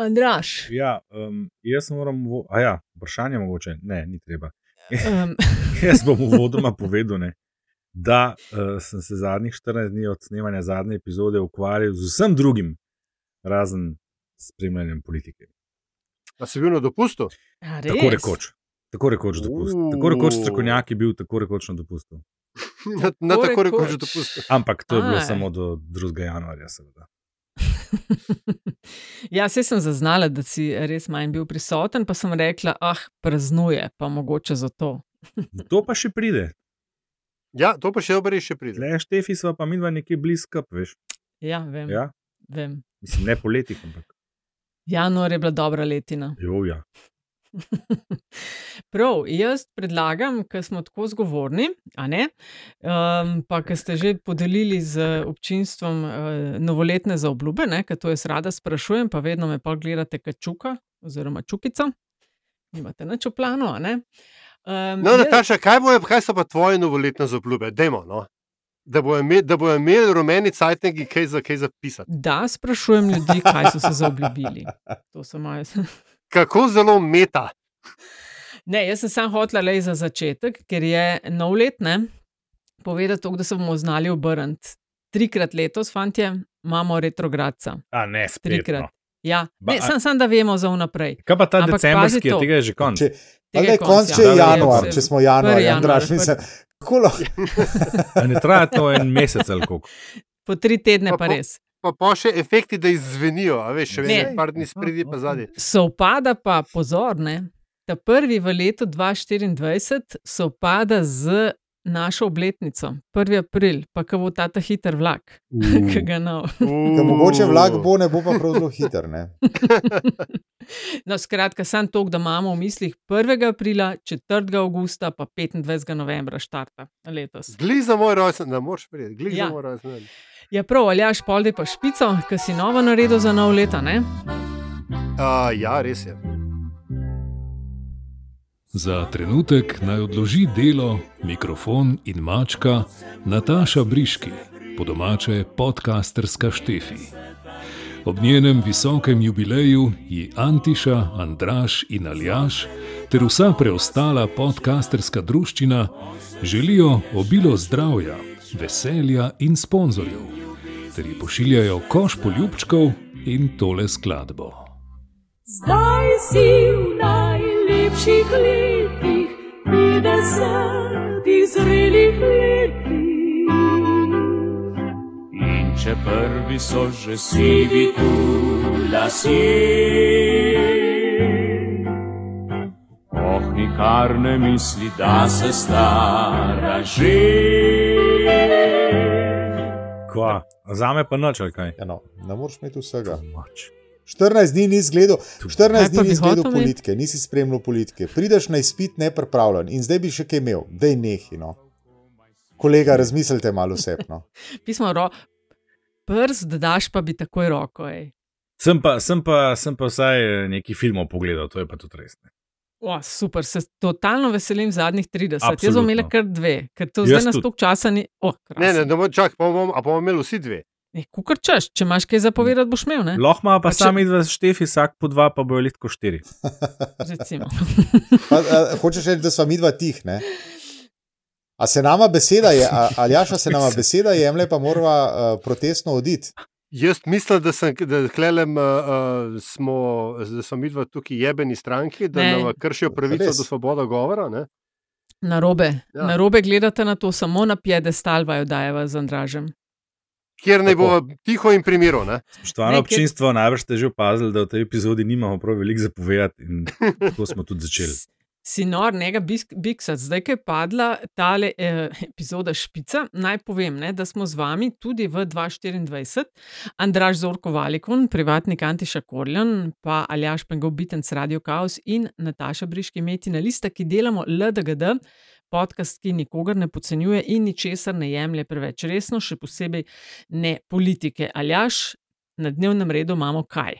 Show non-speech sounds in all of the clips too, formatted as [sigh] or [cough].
Andraš. Ja, um, jaz moram, vo- a ja, vprašanje mogoče, ne, ni treba. Um, [laughs] Jaz bom uvodoma povedal, ne, da uh, sem se zadnjih 14 dni od snemanja zadnje epizode ukvarjal z vsem drugim, razen spremljanjem politike. A si bil na dopustu? a Tako res? rekoč. Tako rekoč dopust. Tako rekoč strokovnjak je bil tako rekoč na dopustu. [laughs] Na, na Tako tako rekoč rekoč. dopustu. Ampak to je bilo Aj. samo do 2. januarja, seveda. [laughs] ja, se sem zaznala, da si res manj bil prisoten, pa sem rekla, ah, praznuje, pa mogoče zato. [laughs] To pa še pride. Ja, to pa še dobro še pride. Le Štefi sva pa midva nekje blizu, veš. Ja, vem. Ja? vem. Mislim, ne poleti, ampak. Januar je bila dobra letina. Jo, ja. [laughs] Prav, jaz predlagam, ker smo tako zgovorni, ne, um, pa ker ste že podelili z občinstvom uh, novoletne zaobljube, ker to jaz rada sprašujem, pa vedno me pa gledate kot čuka oziroma čukica. Nimate nič v planu, a ne? Um, No, Nataša, kaj, bojo, kaj so pa tvoje novoletne zaobljube? Dajmo, no. Da bojo imeli, da bojo imeli rumeni cajtniki kaj za kaj zapisati. Da, sprašujem ljudi, kaj so se zaobljubili. To so moje. Kako zelo meta. Ne, jaz sem samo hotela le za začetek, ker je nov let, ne, povedati to, da se bomo znali obrniti. Trikrat letos, fantje, imamo retrogradca. A ne, spet. Trikrat. No. Ja, Ba- ne, sam, sam da vemo za vnaprej. Kaj pa ta Ampak decembrski, je tega je že konc. Če, Tega je je konc, konc, če ja. je Da, da, januar, ja. če smo januar, Prvi Andraš, januar, mislim. A Ne traja to en mesec ali koliko. Po tri tedne Pa pa res. Pa, pa še efekti, da izzvenijo, a veš, še Ne. vedno par dni spredi pa zadnji. Sovpada pa pozorne. Ta prvi v letu 2024 sovpada z našo obletnico, 1. april, pa ko bo ta ta hiter vlak, [laughs] ki ga no. Ker mogoče vlak bo, ne bo pa prav zelo hiter. Ne? [laughs] No, skratka, sam to, da imamo v mislih 1. aprila, 4. augusta, pa 25. novembra štarta letos. Gli za moj rojsten, ne moreš priti, gli Ja. za moj rojsten. Ja, prav, ali jaš poldi pa špico, ki si novo naredil za nov leto, ne? Uh, ja, res je. Za trenutek naj odloži delo, mikrofon in mačka Nataša Briški, po domače podcasterska Štefi. Ob njenem visokem jubileju ji Antiša, Andraš in Aljaš ter vsa preostala podcasterska druščina želijo obilo zdravja, veselja in sponzorjev, ter ji pošiljajo koš poljubčkov in tole skladbo. Zdaj si v najlepših letih, 50 zrelih letih. In če prvi so že sivi tu lasje, oh, nikar ne misli, da se stara že. Kva, za me pa ali kaj? Ja, no, ne moreš imeti vsega. Mač. 14 dni nisi gledal, Kaj 14 pa dni nisi gledal politike, nisi spremljal politike. Prideš na izpit nepripravljen in zdaj bi še kaj imel, dej nehi. No. Kolega, razmislite malo vsepno. Pismo, [laughs] ro, prst, da daš pa bi takoj roko. Ej. Sem pa, sem, pa, sem pa vsaj eh, nekaj filmov pogledal, to je pa tudi res. ne. O, super, se totalno veselim zadnjih 30. Jaz Absolutno. bom imela kar dve, ker to Jaz zdaj nas toliko časa ni. Oh, Ne, ne, ne, mo- čak, pa bomo, a bomo imeli vsi dve. ne kukar češ, če imaš kaj zapovedati, boš imel, ne? Lahko ima pa Pa če- sami dva štefi, vsak po dva, pa bojo litko štiri. [laughs] Recimo. [laughs] Pa, a, hočeš reči, da smo mi dva tih, ne? A se nama beseda je, a- ali jaša se nama beseda jemlje, pa morava uh, protestno oditi. Jaz mislim, da, sem, da, klelem, uh, uh, smo, da smo mi dva tukaj jebeni stranki, da Ne. nam kršijo pravico Res. do svobode govora. Ne? Na robe, Ja. ja. na robe gledate na to, samo na piedestal vaju dajeva z Andražem. Kjer naj bo tiho in primiro. Ne? Spoštovano Ne, kjer- občinstvo, najbrž ste že opazili, da v tej epizodi nimamo prav veliko zapovedati in [laughs] tako smo tudi začeli. Si nor, njega biksati. Zdaj, ko je padla ta eh, epizoda Špica, naj povem, ne, da smo z vami tudi v 2024, Andraž Zorko Valikon, privatnik Antiša Korjan, pa Aljaš Pengov Bitenc Radio Chaos in Nataša Briški Metina Lista, ki delamo LDGD, podcast, ki nikogar ne podcenjuje in ničesar ne jemlje preveč resno, še posebej ne politike. Aljaš, na dnevnem redu imamo kaj?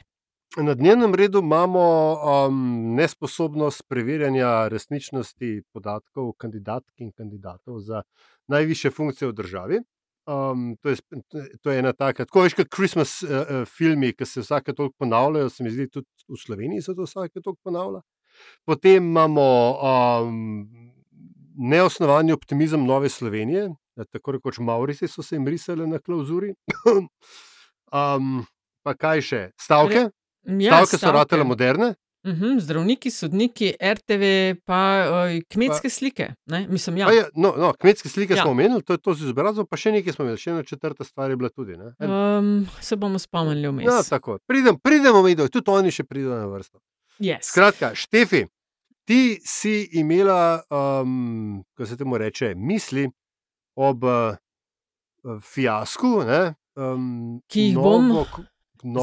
Na dnevnem redu imamo um, nesposobnost preverjanja resničnosti podatkov kandidatk in kandidatov za najviše funkcije v državi. Um, to, je, to je ena taka, tako veš, kot Christmas uh, uh, filmi, ki se vsake toliko ponavljajo, se mi zdi, tudi v Sloveniji se to vsake toliko ponavlja. Potem imamo um, neosnovani optimizem Nove Slovenije, eh, tako rekoč Maurici so se jim risali na klauzuri. [coughs] um, pa kaj še? Stavke? Ja, Stavke so ratele moderne. Mhm, zdravniki, sodniki, RTV, pa uh, kmetske slike. Ne? Mislim, ja. Pa Je, no, no, kmetske slike Ja. ja. smo omenili, to je to z izobrazbo, pa še nekaj smo imeli, še ena četrta stvar je bila tudi. Ne? En- Um, se bomo spomnili vmes. Ja, tako. Pridem, pridemo mi do, tudi oni še pridejo na vrsto. yes. Skratka, Štefi, ti si imela, um, kako se temu reče, misli ob uh, fiasku, ne, um, Ki jih bom novo, novo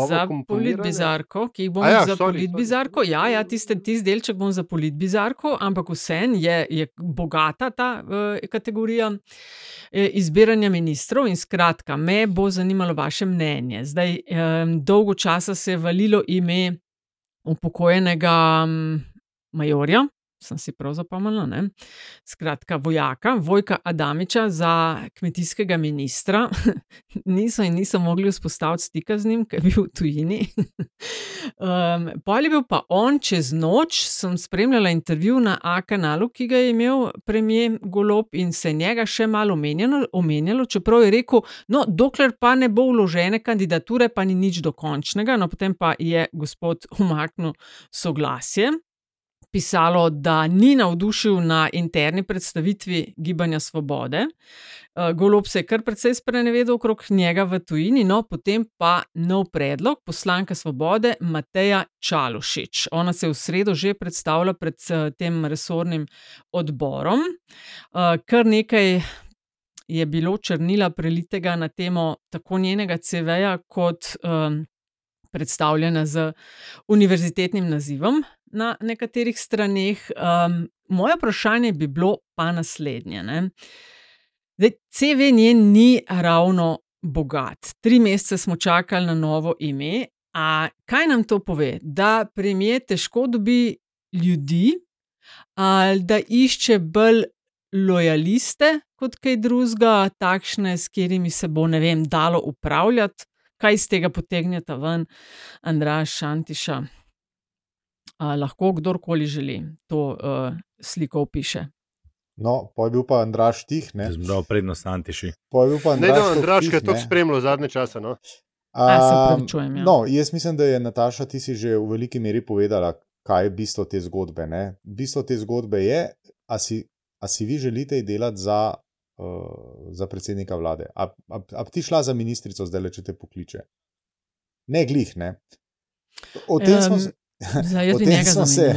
za politbizarko, ki jih bom ja, za sorry, sorry, politbizarko. Ja, ja, tiste, tisti delček bom za politbizarko, ampak vsem je, je bogata ta uh, kategorija eh, izbiranja ministrov in skratka, me bo zanimalo vaše mnenje. Zdaj, um, dolgo časa se je valilo ime upokojenega um, majorja. Sem si prav zapomnila. Ne? Skratka, vojaka, Vojka Adamiča za kmetijskega ministra. [laughs] niso in niso mogli vzpostaviti stika z njim, ker je bil v tujini. [laughs] um, Pol je bil pa on čez noč, sem spremljala intervju na A kanalu, ki ga je imel premijer Golob in se je njega še malo omenjalo, omenjalo, čeprav je rekel, no, dokler pa ne bo vložene kandidature, pa ni nič dokončnega. No, potem pa je gospod umaknil soglasje pisalo, da ni navdušil na interni predstavitvi Gibanja Svobode. Eh, Golob se je kar precej sprenevedel okrog njega v tujini, no potem pa nov predlog poslanka Svobode Mateja Čalušič. Ona se je v sredo že predstavila pred eh, tem resornim odborom. Eh, Kar nekaj je bilo črnila prelitega na temo tako njenega CV-ja kot um, predstavljena z univerzitetnim nazivom na nekaterih straneh. Um, moje vprašanje bi bilo pa naslednje. Ne? Zdaj, CV njen ni ravno bogat. Tri mesece smo čakali na novo ime. A kaj nam to pove? Da premijer težko dobi ljudi, ali da išče bolj lojaliste kot kaj drugega, takšne, s katerimi se bo, ne vem, dalo upravljati. Kaj iz tega potegnete ven, Andraš Šantiša? A, lahko kdorkoli želi to uh, sliko opiše. No, pa je bil pa Andraš tih, ne? Dal prednost Antiši. Pa je bil pa Ne, Andraš. da toliko Andraš, tih, ki je to ne. spremljal zadnje čase. No? A, se Am, opravičujem, ja. No, jaz mislim, da je Nataša ti si že v veliki meri povedala, kaj je bistvo te zgodbe. Ne? Bistvo te zgodbe je, a si, a si vi želite delati za, uh, za predsednika vlade. A, a, a bi ti šla za ministrico, zdaj le če te pokliče? Ne, glih, ne. O tem, smo, Em, se- [laughs] Zdaj, O tem se-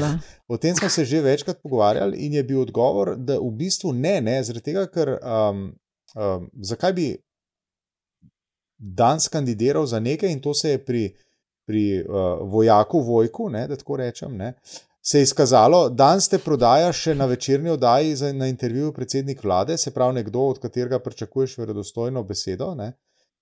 o tem smo se že večkrat pogovarjali, in je bil odgovor, da v bistvu ne, ne zaradi tega, ker um, um, zakaj bi danes kandidiral za nekaj, in to se je pri, pri uh, vojaku Vojku, ne, da tako rečem, ne, se je izkazalo, danes te prodaja še na večerni oddaji za, na intervjuju predsednik vlade, se pravi nekdo, od katerega pričakuješ verodostojno besedo. Ne,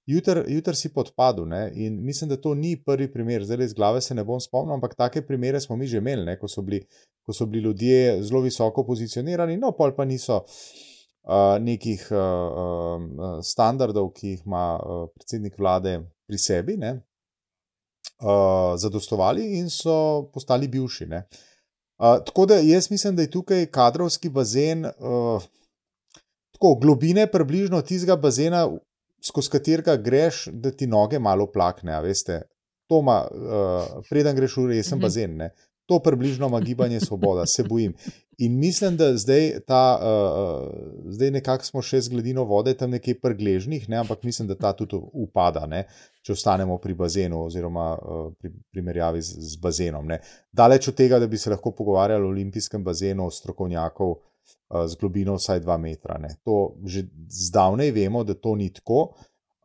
Jutr, jutr si podpadel ne? in mislim, da to ni prvi primer, zdaj iz glave se ne bom spomnil, ampak take primere smo mi že imeli, ne? ko so bili, ko so bili ljudje zelo visoko pozicionirani, no, pol pa niso uh, nekih uh, uh, standardov, ki jih ima uh, predsednik vlade pri sebi, ne? uh, zadostovali in so postali bivši. Ne? Uh, tako da jaz mislim, da je tukaj kadrovski bazen. Uh, Tako, globine približno tistega bazena, skozi katerega greš, da ti noge malo plakne. a Veste, to ima, uh, preden greš v resen Mhm. bazen. Ne? To približno ima gibanje Svoboda, se [laughs] bojim. In mislim, da zdaj, ta, uh, zdaj nekako smo še z gladino vode tam nekje prgležnih, ne? ampak mislim, da ta tudi upada, ne? če ostanemo pri bazenu oziroma uh, pri primerjavi z, z bazenom. Ne? Daleč od tega, da bi se lahko pogovarjali o olimpijskem bazenu strokovnjakov uh, z globino vsaj 2 metra. Ne. To že zdavnaj vemo, da to ni tako.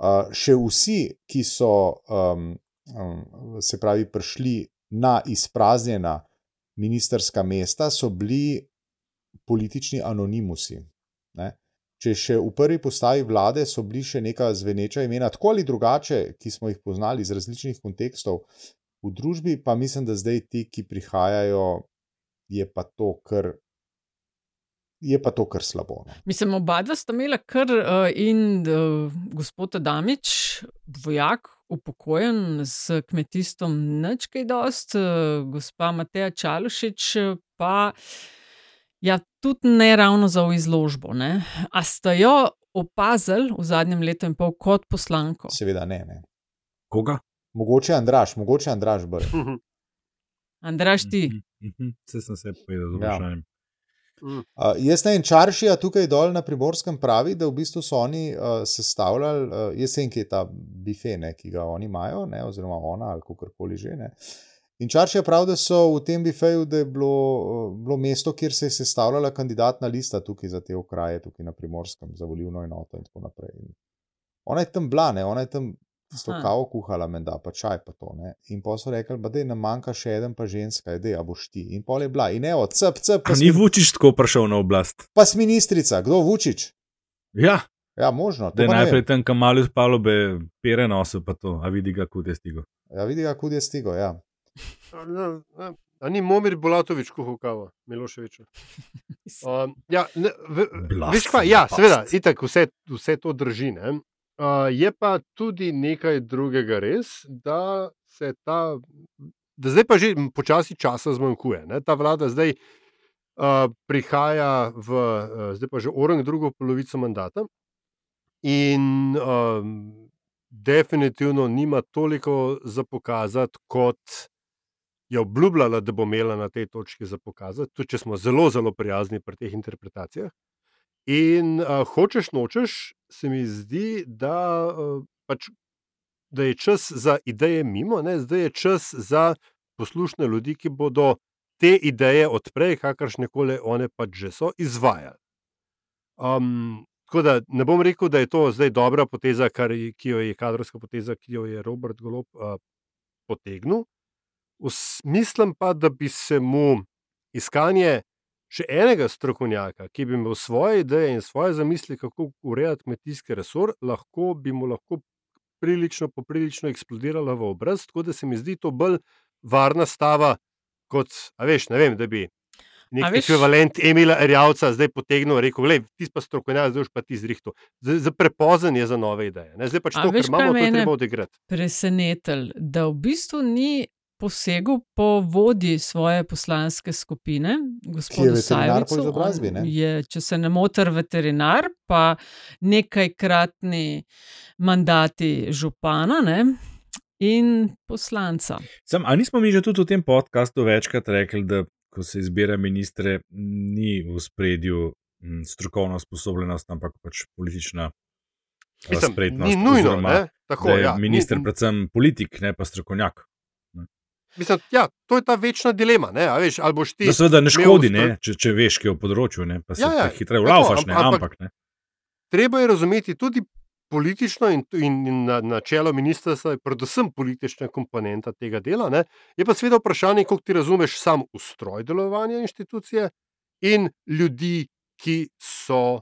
Uh, še vsi, ki so um, um, se pravi prišli na izpraznjena ministerska mesta, so bili politični anonimusi. Ne. Če še v prvi postavi vlade so bili še neka zveneča imena, tako ali drugače, ki smo jih poznali iz različnih kontekstov v družbi, pa mislim, da zdaj ti, ki prihajajo, je pa to kar je pa to kar slabo. No. Mislim, oba dva sta imela kar uh, in uh, gospod Adamič, vojak, upokojen s kmetijstvom, nič kaj dost, uh, gospa Mateja Čalušič pa. Ja, tudi ne ravno za izložbo. Ne? A ste jo opazili v zadnjem letu in pol kot poslanko? Seveda ne. ne. Koga? Mogoče Andraš, mogoče Andraš bolj. [laughs] Andraš, ti. Vse sem se povedal z Ja. Vprašanjem. Uh, jaz ne vem, Čaršija tukaj dol na primorskem pravi, da v bistvu so oni uh, sestavljali, uh, jaz vem, kje je ta bife, ne, ki ga oni imajo, ne, oziroma ona ali kakorkoli že. Ne. In Čaršija pravi, da so v tem bifeju, da je bilo, uh, bilo mesto, kjer se je sestavljala kandidatna lista tukaj za te okraje, tukaj na primorskem, za volilno enoto in tako naprej. In ona je tam bila, ne, ona je tam tisto kavo kuhala, menda, pa čaj pa to. Ne. In pa so rekli, da nam manjka še en, pa ženska, da a boš ti. In pol je bila, in evo, cep, cep, pa, A ni smi- Vučić tako prišel na oblast? pa si ministrica, kdo Vučić? Ja, Ja, možno. to da je najprej tam kamal iz palube pere nosil, pa to, a vidi ga, kud je stigo. Ja, vidi, kako je stigo. Ja. A, ne, A ni Momir Bulatovič kuhal kavo, Miloševič? [laughs] Um, ja, ne, v, veš pa, ja, seveda, itak vse, vse to drži. Ne? Uh, je pa tudi nekaj drugega res, da se ta, da zdaj pa že počasi časa zmanjkuje. Ne? Ta vlada zdaj uh, prihaja v, uh, zdaj pa že orang drugo polovico mandata in um, definitivno nima toliko za pokazati, kot je obljubljala, da bo imela na tej točki za pokazati, tudi če smo zelo, zelo prijazni pri teh interpretacijah. In uh, hočeš, nočeš, se mi zdi, da, uh, pač, da je čas za ideje mimo, ne? zdaj je čas za poslušne ljudi, ki bodo te ideje odprej, kakršne koli one pač že so, izvajali. Um, tako da ne bom rekel, da je to zdaj dobra poteza, kar, ki jo je kadrovska poteza, ki jo je Robert Golop uh, potegnil. Mislim pa, da bi se mu iskanje še enega strokovnjaka, ki bi imel svoje ideje in svoje zamisli, kako urejati kmetijski resor, lahko bi mu lahko prilično, poprilično eksplodirala v obraz. Tako da se mi zdi to bolj varna stava, kot, a veš, ne vem, da bi. Nek veš- ekvivalent Emila Erjavca zdaj potegnil in rekel: ti pa strokovnjak, zdaj pa ti zrihto. Zdaj prepozen je za nove ideje. Ne? Zdaj pač to, veš, kar imamo, to treba odigrati. presenetil, da v bistvu ni posegel po vodji svoje poslanske skupine, gospodu Sajovicu. ne? Je, če se ne motim, veterinar, pa nekajkratni mandati župana ne? in poslanca. Sam, a nismo mi že tudi v tem podkastu večkrat rekli, da ko se izbira ministre, ni v spredju strokovna sposobljenost, ampak pač politična Mislim, spretnost. ni nujno, oziroma, ne? Tako, da je ja, minister ni, predvsem politik, ne pa strokovnjak. Mislim, ja, to je ta večna dilema. Ne? a Veš, ali boš ti. Da seveda ne škodi, ne, če, če veš, kje je v področju, ne, pa se Ja, ja, hitreje tako, vlafaš, ne, ampak- ampak ne. Treba je razumeti tudi politično in, in, in na, načelo ministrstva, je predvsem politična komponenta tega dela. Ne? Je pa seveda vprašanje, kako ti razumeš sam ustroj delovanja inštitucije in ljudi, ki so uh,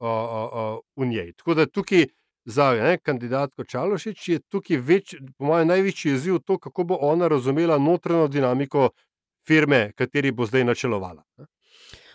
uh, uh, v njej. Tako da tukaj za ne, kandidatko Čalošič je tukaj več, po mojem največji izziv to, kako bo ona razumela notranjo dinamiko firme, kateri bo zdaj načelovala.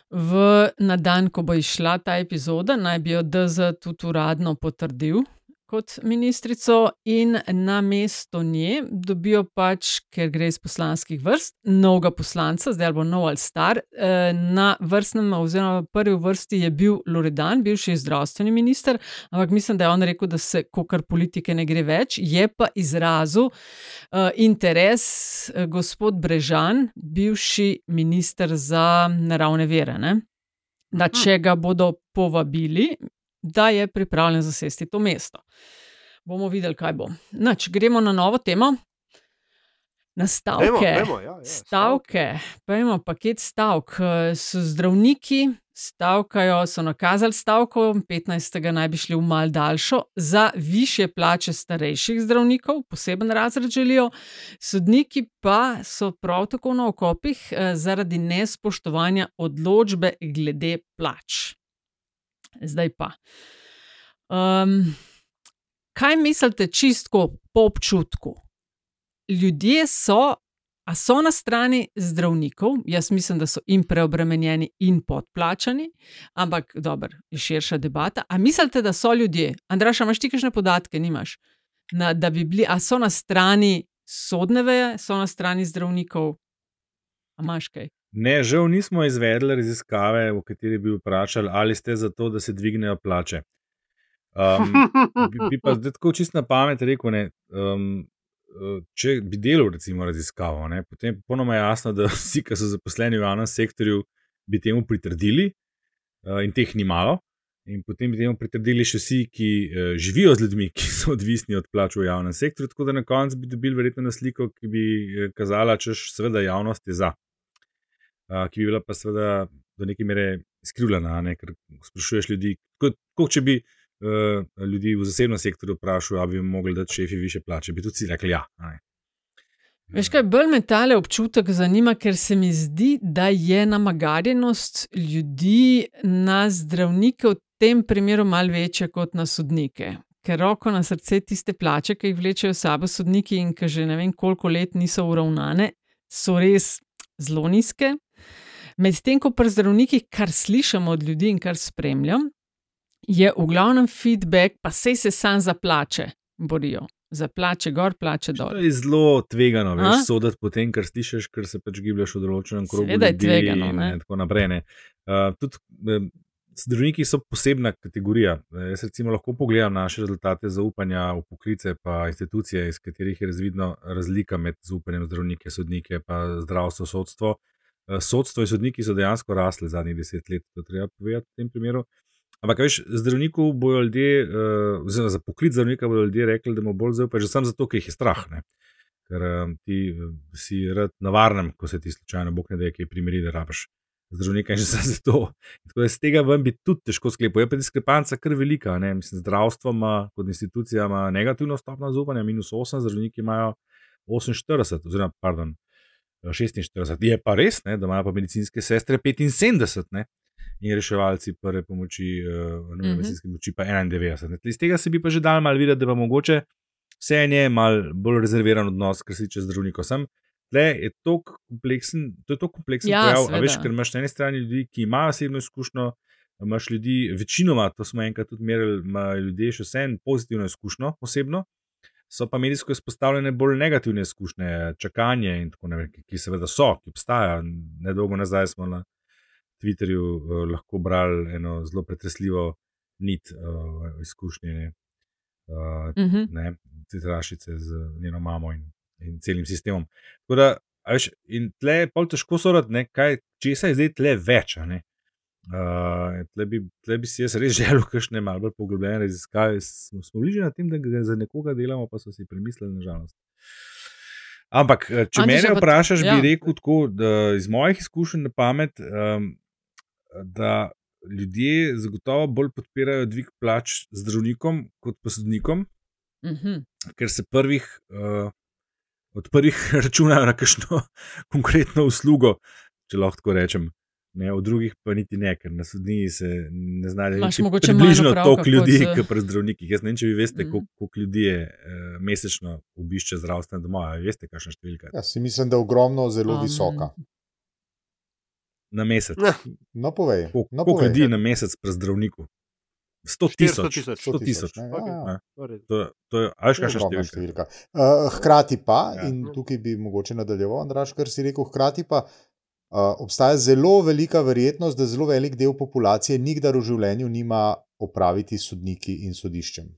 V, na dan, ko bo izšla ta epizoda, naj bi jo DZ tudi uradno potrdil kot ministrico, in na mesto nje dobijo pač, ker gre iz poslanskih vrst, novega poslanca, zdaj bo nov ali star. eh, Na vrstnem, oziroma prvi v vrsti je bil Loredan, bivši zdravstveni minister, ampak mislim, da je on rekel, da se kokar politike ne gre več, je pa izrazil uh, interes uh, gospod Brežan, bivši minister za naravne vere. Ne? Da, če ga bodo povabili, da je pripravljen zasesti to mesto. Bomo videli, kaj bo. Nač, gremo na novo temo. Na stavke. Dajmo, dajmo, ja, ja, stavke. Pejmo paket stavk. So zdravniki, stavkajo, so nakazali stavko, 15. naj bi šli v mal daljšo, za više plače starejših zdravnikov, poseben razred želijo, sodniki pa so prav tako na okopih eh, zaradi nespoštovanja odločbe glede plač. Zdaj pa. Um, kaj mislite, čistko po občutku? Ljudje so A so na strani zdravnikov, jaz mislim, da so in preobremenjeni, in podplačani, ampak dobro, je širša debata. A mislite, da so ljudje, Andraš, imaš ti kakšne podatke, nimaš, na, da bi bili, a so na strani sodne veje, so na strani zdravnikov, a imaš kaj? Ne, žal nismo izvedli raziskave, v kateri bi vprašali, ali ste za to, da se dvignejo plače. Um, bi, bi pa zdaj tako čist na pamet rekel, ne, um, če bi delal, recimo, raziskavo, ne, potem je popolnoma jasno, da vsi, ki so zaposleni v javnem sektorju, bi temu pritrdili uh, in teh ni malo. In potem bi temu pritrdili še vsi, ki uh, živijo z ljudmi, ki so odvisni od plač v javnem sektorju. Tako da na koncu bi dobili verjetno na sliko, ki bi kazala, češ seveda javnost je za. Uh, ki bi bila pa seveda do neke mere skrivljena, ne? ker sprašuješ ljudi, kot, kot če bi uh, ljudi v zasebnem sektorju vprašal, ali bi mogli dati šefi više plače, bi tudi rekli ja. Ne? Veš kaj, bolj me tale občutek zanima, ker se mi zdi, da je namagarjenost ljudi na zdravnike v tem primeru malo večja kot na sodnike. Ker roko na srce tiste plače, ki jih vlečejo sabo sodniki in ki že ne vem koliko let niso uravnane, so res zelo nizke. Medtem ko pri zdravnikih, kar slišim od ljudi in kar spremljam, je v glavnem feedback, pa sej se sam za plače borijo. Za plače gor, plače dol. To je zelo tvegano, veš, soditi po tem, kar slišiš, ker se pač gibljaš v določenem krogu. Seveda je tvegano, in, ne. in tako naprej. ne. Uh, tudi um, zdravniki so posebna kategorija. Eh, Jaz recimo lahko pogledam naše rezultate zaupanja v poklice, pa institucije, iz katerih je razvidno razlika med zaupanjem zdravnike, sodnike, pa zdravstvo, sodstvo. Eh, Sodstvo in sodniki so dejansko rasli zadnjih deset let, to treba povedati v tem primeru. Ampak, veš, zdravniku bojo ljudje, uh, oziroma za poklic zdravnika bodo ljudje rekli, da mu bolj zaupajo, že samo zato, ker jih je strah. Ne? Ker um, ti si rad na varnem, ko se ti slučajno bog ne da, ki je primeri, da rabiš zdravnika in že samo zato. Tako da iz tega ven bi tudi težko sklepal. Je pa diskrepanca kar velika. Ne? Mislim, zdravstvo ima kot institucija ima negativno stopno zaupanja, minus 8, zdravniki imajo 48, oziroma pardon, 46. Je pa res, ne, da imajo pa medicinske sestre 75. Ne? in reševalci prve pomoči, uh, Mhm. medicinske pomoči pa 91. Ne. Iz tega se bi pa že dal malo videti, da pa mogoče vse je malo bolj rezerviran odnos, kar se tiče zdravnikov. Sem, tle je to kompleksen, to je to kompleksen Ja, pojav, a seveda. veš, ker imaš na eni strani ljudi, ki imajo osebno izkušnjo. Imáš ljudi, večinoma, to smo enkrat tudi merili, imajo ljudje še vseeno pozitivno izkušnjo, osebno, so pa medijsko izpostavljene bolj negativne izkušnje, čakanje in tako naprej, ki, ki seveda so, ki obstajajo. Nedolgo nazaj smo na Twitterju uh, lahko brali eno zelo pretresljivo nit uh, izkušnje uh, Uh -huh. ne, citrašice z njeno mamo in, in celim sistemom. Tako da, veš, in tle je pol težko sorati, kaj, česa je zdaj tle več. ne. Uh, tle, bi, tle bi si jaz res [laughs] želel, kakšne malo bolj poglobljene raziskave. Smo, smo bližje na tem, da ga za nekoga delamo, pa so si premislili, nažalost. Ampak, eh, če Antiša, mene vprašaš, ja. bi rekel tako, da iz mojih izkušenj na pamet, um, da ljudje zagotovo bolj podpirajo dvig plač zdravnikom kot pa sodnikom, Uh -huh. ker se prvih, uh, od prvih [laughs] računajo na kakšno [laughs] konkretno uslugo, če lahko tako rečem. Ne, od drugih pa niti ne, ker na sodniji se ne znajo Imaš mogoče manj približno opravka toliko kot ljudi, z- kot pri zdravnikih. Jaz ne vem, če vi veste, Mhm. koliko, koliko ljudi je eh, mesečno obišče zdravstvene domove. A Veste, kakšna številka je Ja, si mislim, da je ogromno zelo Um, visoka. na mesec. Ne. No, povej. Koliko No, koliko povej. ljudi na mesec pri zdravniku? 100 400 tisoč. tisoč. 100 tisoč. ne, Ok. ja, ja. To, je- to je, a veš, To je kakšna številka? številka. Uh, hkrati pa, Ja. ja. in tukaj bi mogoče nadaljeval, Andraš, kar si rekel, hkrati pa uh, obstaja zelo velika verjetnost, da zelo velik del populacije nikdar v življenju nima opraviti s sodniki in sodiščem.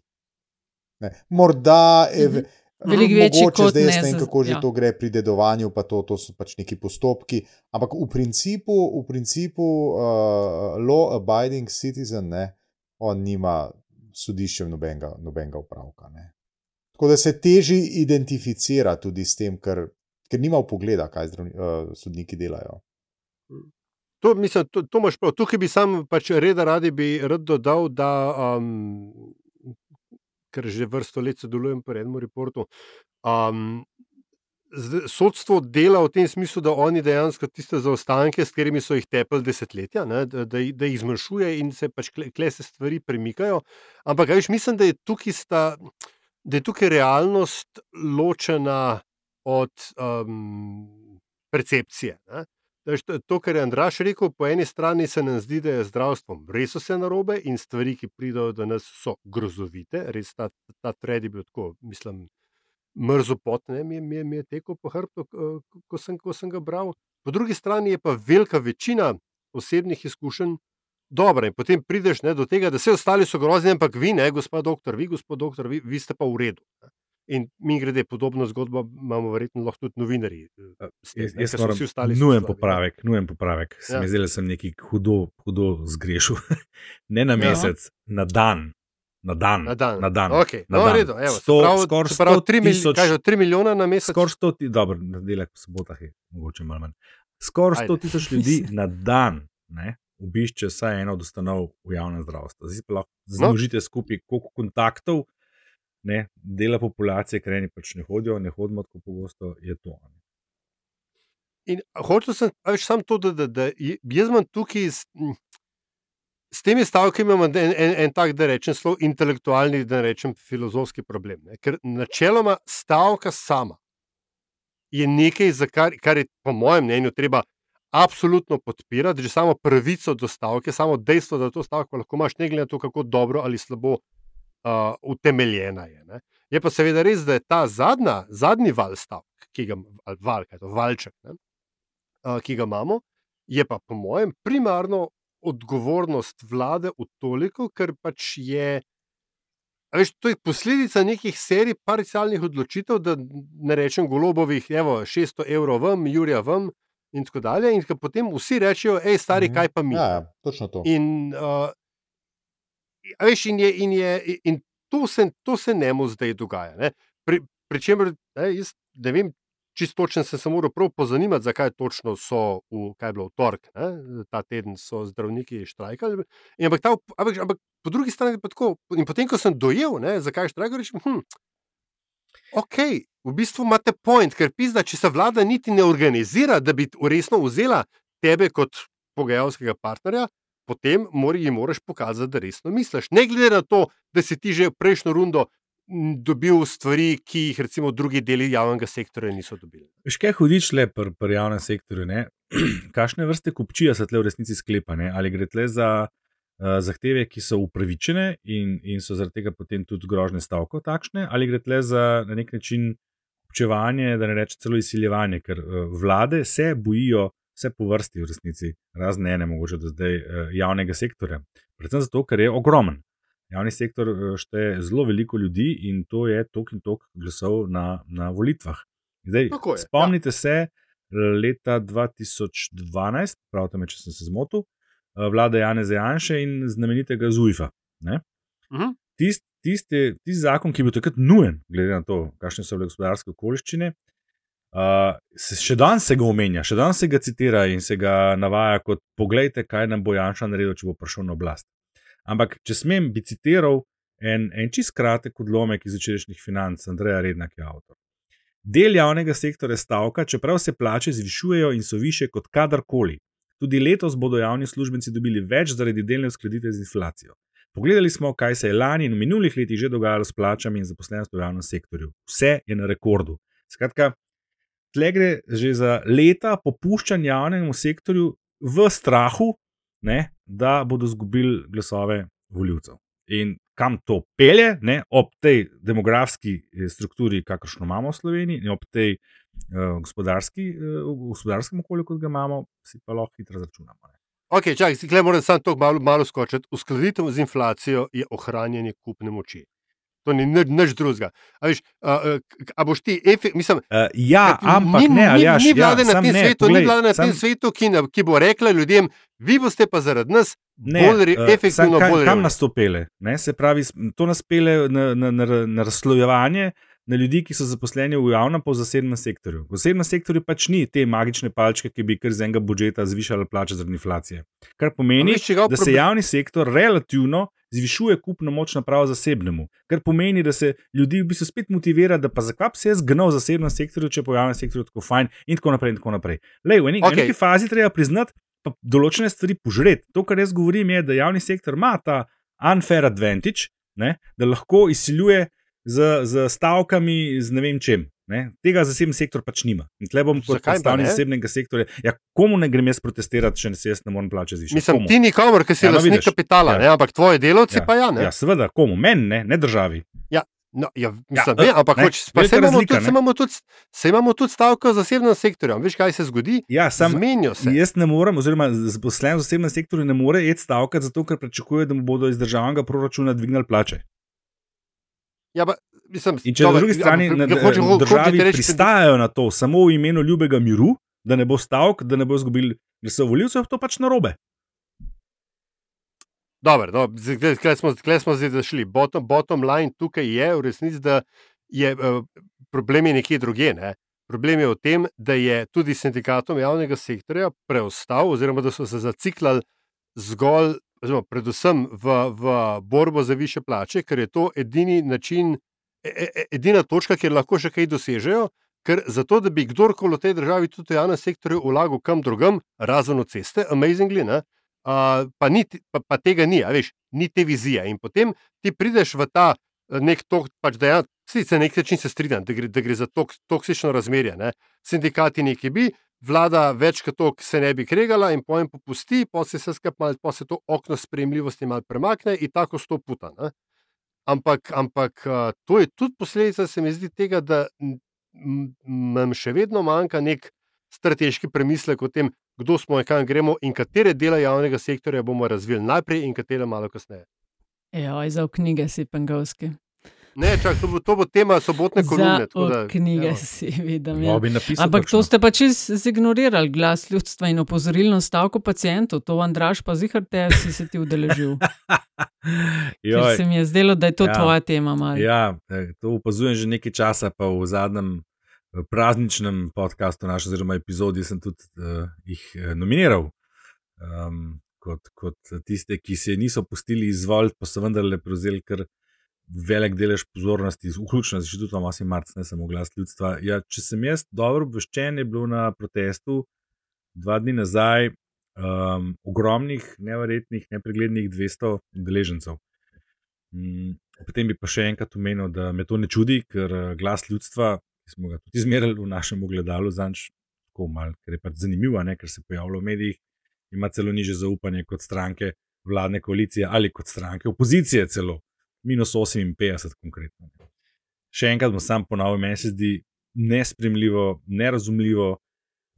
Ne. Morda je. Mhm. Veliko večji kot zdaj ne vem, kako že ja. to gre pri dedovanju, pa to, to so pač neki postopki. Ampak v principu, v principu uh, law-abiding citizen, ne, on nima s sodiščem nobenega, nobenega upravka. Ne. Tako da se teži identificira tudi s tem, ker, ker nima pogleda, kaj zdravni, uh, sodniki delajo. To, mislim, to, to imaš prav. Tukaj bi sam pač reda radi bi rad dodal, da um, ker že vrsto let sodelujem pri enem reportu. Um, Sodstvo dela v tem smislu, da oni dejansko tiste zaostanke, s katerimi so jih tepeli desetletja, ne, da, da, da jih zmanjšuje in se pač kle, se stvari premikajo. Ampak, veš, mislim, da je tukaj, sta, da je tukaj realnost ločena od um, percepcije. To, to, kar je Andraš rekel, po eni strani se nam zdi, da je zdravstvo res vse narobe in stvari, ki pridejo do nas, so grozovite. Res ta, ta tred je bil tako, mislim, mrzopot, ne, mi, je- mi, je- mi je tekel po hrbtu, ko, ko, sem, ga bral. Po drugi strani je pa velika večina osebnih izkušenj dobra in potem prideš ne, do tega, da vse ostali so grozni, ampak vi, ne, gospod doktor, vi, gospod doktor, vi, vi ste pa v redu. Ne. In mi grede podobno zgodbo, imamo verjetno lahko tudi novinarji. eh, s tem, Jaz, ne, jaz moram, vsi ostali nujen popravek, nujen popravek. Ja. mi zdi, da sem nekaj hudo, hudo zgrešil. [laughs] ne na Ja. mesec, na dan. Na dan. Na dan. Na dan. Okay. Na No, dan. redu, evo, se Sto- pravi, skoraj se pravi 100 tri mil- tisoč- kaj že, 3 milijona na mesec. Skoraj 100 tisoč, dobro, na delek po sobotah je mogoče malo manj. Skoraj 100 Ajde. tisoč ljudi [laughs] na dan ne, obišče vsaj eno od ustanov v javnem zdravstvu. Zdaj pa lahko No. zložite skupaj, koliko kontaktov ne, dela populacije, ker eni pač ne hodijo, ne hodimo tako pogosto, je to. ne. In hočel sem več samo to, da, da, da jaz imam tukaj s, s temi stavki imam en, en, en tak, da rečem, zelo intelektualni, da rečem filozofski problem. Ne? Ker načeloma stavka sama je nekaj, kar, kar je po mojem mnenju treba absolutno podpirati, že samo pravico do stavke, samo dejstvo, da to stavko lahko imaš, ne glede na to, kako dobro ali slabo uh, utemeljena je. Ne? Je pa seveda res, da je ta zadnja, zadnji val stavk, ki ga ali val, kaj je to valček, ne? uh, ki ga imamo, je pa po mojem primarno odgovornost vlade v toliko, ker pač je. Veš, to je posledica nekih serij parcialnih odločitev, da ne rečem golobovih, evo, 600 evrov vam, Jurija vam in tako dalje. In potem vsi rečejo, hej, stari, Mhm. kaj pa mi. Ja, ja, točno to. In, uh, veš, in, je, in, je, in to, se, to se njemu zdaj dogaja. Ne? Pri, pri čemer, ne, jaz ne vem, čisto točno sem se moral prav pozanimati, zakaj točno so v, kaj je bilo v torek, ta teden so zdravniki štrajkali. In, ampak, ta, ampak, ampak po drugi strani pa tako. In potem, ko sem dojel, ne, zakaj štrajkajo, rečem, hm, ok, v bistvu imate point, ker pizda, če se vlada niti ne organizira, da bi resno vzela tebe kot pogajalskega partnerja, potem mora, ji moraš pokazati, da resno misliš. Ne glede na to, da si ti že prejšnjo rundo dobil stvari, ki jih recimo drugi deli javnega sektorja niso dobili. Veš, kaj hudič le pri pr javnem sektorju? ne? [clears throat] Kakšne vrste kupčija se tle v resnici sklepa? Ne? Ali gre tle za uh, zahteve, ki so upravičene in, in so zaradi tega potem tudi grožne stavko takšne, ali gre tle za na nek način kupčevanje, da ne rečem celo izsiljevanje, ker uh, vlade se bojijo vse po vrsti v resnici, razne ene, mogoče do zdaj uh, javnega sektorja. Predvsem zato, ker je ogromen. Javni sektor eh, šteje zelo veliko ljudi in to je tok in tok glasov na, na volitvah. Zdaj, je, ja. spomnite se leta 2012, pravite me, če sem se zmotil, eh, vlada Janeza Janše in znamenitega Zujfa. ne. Mhm. Tist, tisti, tisti zakon, ki je bil takrat nujen, glede na to, kakšne so bile gospodarske okoliščine, uh, se, še danes se ga omenja, še danes se ga citira in se ga navaja kot: Poglejte, kaj nam bo Janša naredil, če bo prišel na oblast. Ampak, če smem, bi citiral en, en čist kratek odlomek iz včerajšnjih financ, Andreja Rednak je avtor. Del javnega sektorja stavka, čeprav se plače zvišujejo in so više kot kadarkoli. Tudi letos bodo javni uslužbenci dobili več zaradi delne uskladitve z inflacijo. Pogledali smo, kaj se je lani in v minulih letih že dogajalo s plačami in zaposlenostjo v javnem sektorju. Vse je na rekordu. Skratka, tle gre že za leta popuščanja javnemu sektorju v strahu, ne, da bodo izgubili glasove voljivcev. In kam to pelje, ne, ob tej demografski eh, strukturi, kakršno imamo v Sloveniji, in ob tej uh, gospodarski, uh, gospodarskem okolju, kot ga imamo, si pa lahko hitro računamo. Ne. Ok, čakaj, zdaj moram samo to malo, malo skočiti. Uskladitev z inflacijo je ohranjanje kupne moči. To ni nič, drugega. A, veš, a, a, boš ti, efe, mislim, Uh, ja, ampak ni, ne, ali ni, ja, ni vlade na sam tem ne, svetu, poglej, ni vlade na sam- tem svetu, ki, na, ki bo rekla ljudem, vi boste pa zaradi nas Ne, bolj eh, efektivno, kaj, bolj kam nas to pele? Ne? Se pravi, to nas pele na, na, na, na razslojevanje na ljudi, ki so zaposleni v javnem, pa v zasebnem sektorju. V zasebnem sektorju pač ni te magične palčke, ki bi kar z enega budžeta zvišala plače zaradi inflacije. Kar pomeni, da se javni sektor relativno zvišuje kupno moč naprav zasebnemu, kar pomeni, da se ljudi v bistvu spet motivira, da pa zakaj se jaz gnal v zasebnem sektorju, če po javnem sektorju tako fajn in tako naprej. In tako naprej. Lej, v, eni, okay. v neki fazi treba priznati, pa določene stvari požreti. To, kar jaz govorim, je, da javni sektor ima ta unfair advantage, ne, da lahko izsiljuje z, z stavkami, z ne vem čem. Ne? Tega zasebni sektor pač nima. In tle bom kot predstavnik ne? zasebnega sektorja. Ja, komu ne grem jaz protestirati, če ne se jaz ne morem plačati zvišati? Mislim, ti nikomor, ki si Ja, no, lastnik vidiš. kapitala, Ja. ne, ampak tvoji delavci pa ja. Ne? Ja, seveda, komu? Meni, ne, ne državi. No, ja, mislim, Ja, ja, ne, ampak ne, hoč, pa se imamo, razlika, tudi, se, imamo tudi, se imamo tudi stavko v zasebnem sektorju. Veš, kaj se zgodi? Ja, sam, Zmenijo se. jaz ne morem, oziroma zaposlen v zasebnem sektorju ne more iti stavkati, zato ker pričakuje, da mu bodo iz državnega proračuna dvignili plače. Ja, pa, mislim, In če na dobro, drugi strani ampak, na, hoče- državi reči, pristajajo na to samo v imenu ljubega miru, da ne bo stavk, da ne bo izgubili glasov volivcev, to pač narobe. Dobro, no, zdaj- smo, smo zdaj zašli. Bottom, bottom line tukaj je v resnici, da je uh, problem je nekje drugje. Ne? Problem je v tem, da je tudi sindikatom javnega sektorja preostal, oziroma da so se zaciklali zgolj, oziroma predvsem v, v borbo za više plače, ker je to edini način, edina točka, kjer lahko še kaj dosežejo. Ker zato, da bi kdorkoli v tej državi, tudi v javnem sektorju, vlagal kam drugam, razen v ceste, amazingly, ne, uh, pa, ni, pa, pa tega ni, a veš, ni te vizije. In potem ti prideš v ta nek tok, pač da ja, sicer na nek način se strinjam, da gre, da gre za tok, toksično razmerje. Ne. Sindikati neki bi, vlada več kot to se ne bi kregala in pojem popusti, pa se vse skupaj pa se to okno sprejemljivosti malo premakne in tako sto puta. Ne. Ampak, ampak to je tudi posledica, se mi zdi, tega, da nam še vedno manjka nek strateški premislek o tem, kdo smo in kam gremo, in katere dele javnega sektorja bomo razvili najprej, in katere malo kasneje. Ja, za knjige si pengovski. Ne, čak, to, bo, to bo tema sobotne kolumne. Za tako da, v knjige evo. si vidim. Ja. Ja. Bi napisal Ampak to kakšno. ste pač izignorirali, glas ljudstva in opozorilno stavko pacijentov. To Andraš pa zihar te si se ti udeležil. [laughs] Ker se mi je zdelo, da je to Ja. ja. tvoja tema. Malo. Ja, eh, to opazujem že nekaj časa, pa v zadnjem eh, prazničnem podkastu, naš, oziroma epizodi, sem tudi uh, jih nominiral um, kot, kot tiste, ki se niso pustili izvoliti, pa so vendarle prevzeli kar velik delež pozornosti, vključno z inštitutom 8. marca, ne samo glas ljudstva. Ja, če sem jaz dobro obveščen, je bilo na protestu dva dni nazaj um, ogromnih, neverjetnih, nepreglednih 200 udeležencev. Mm, Potem bi pa še enkrat omenil, da me to ne čudi, ker eh, glas ljudstva, ki smo ga tudi izmerili v našem ogledalu, zanč, tako mal, ker je pač zanimivo, ne, ker se pojavlja v medijih, ima celo niže zaupanje kot stranke vladne koalicije ali kot stranke opozicije, celo minus 58, konkretno. Še enkrat bom sam ponovil, meni se zdi nespremljivo, nerazumljivo,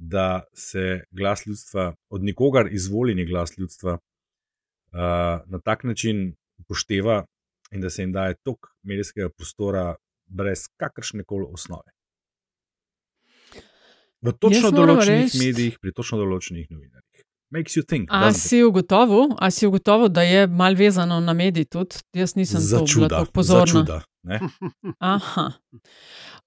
da se glas ljudstva, od nikogar izvoljeni glas ljudstva, uh, na tak način upošteva in da se jim daje toliko medijskega prostora brez kakršne koli osnove. V točno določenih reči- medijih, pri točno določenih novinarjih. Makes you think. A si ugotovil, a si ugotovil, da je mal vezano na medij tudi? Jaz nisem Za to čuda, tako za pozorna. čuda. ne. Aha.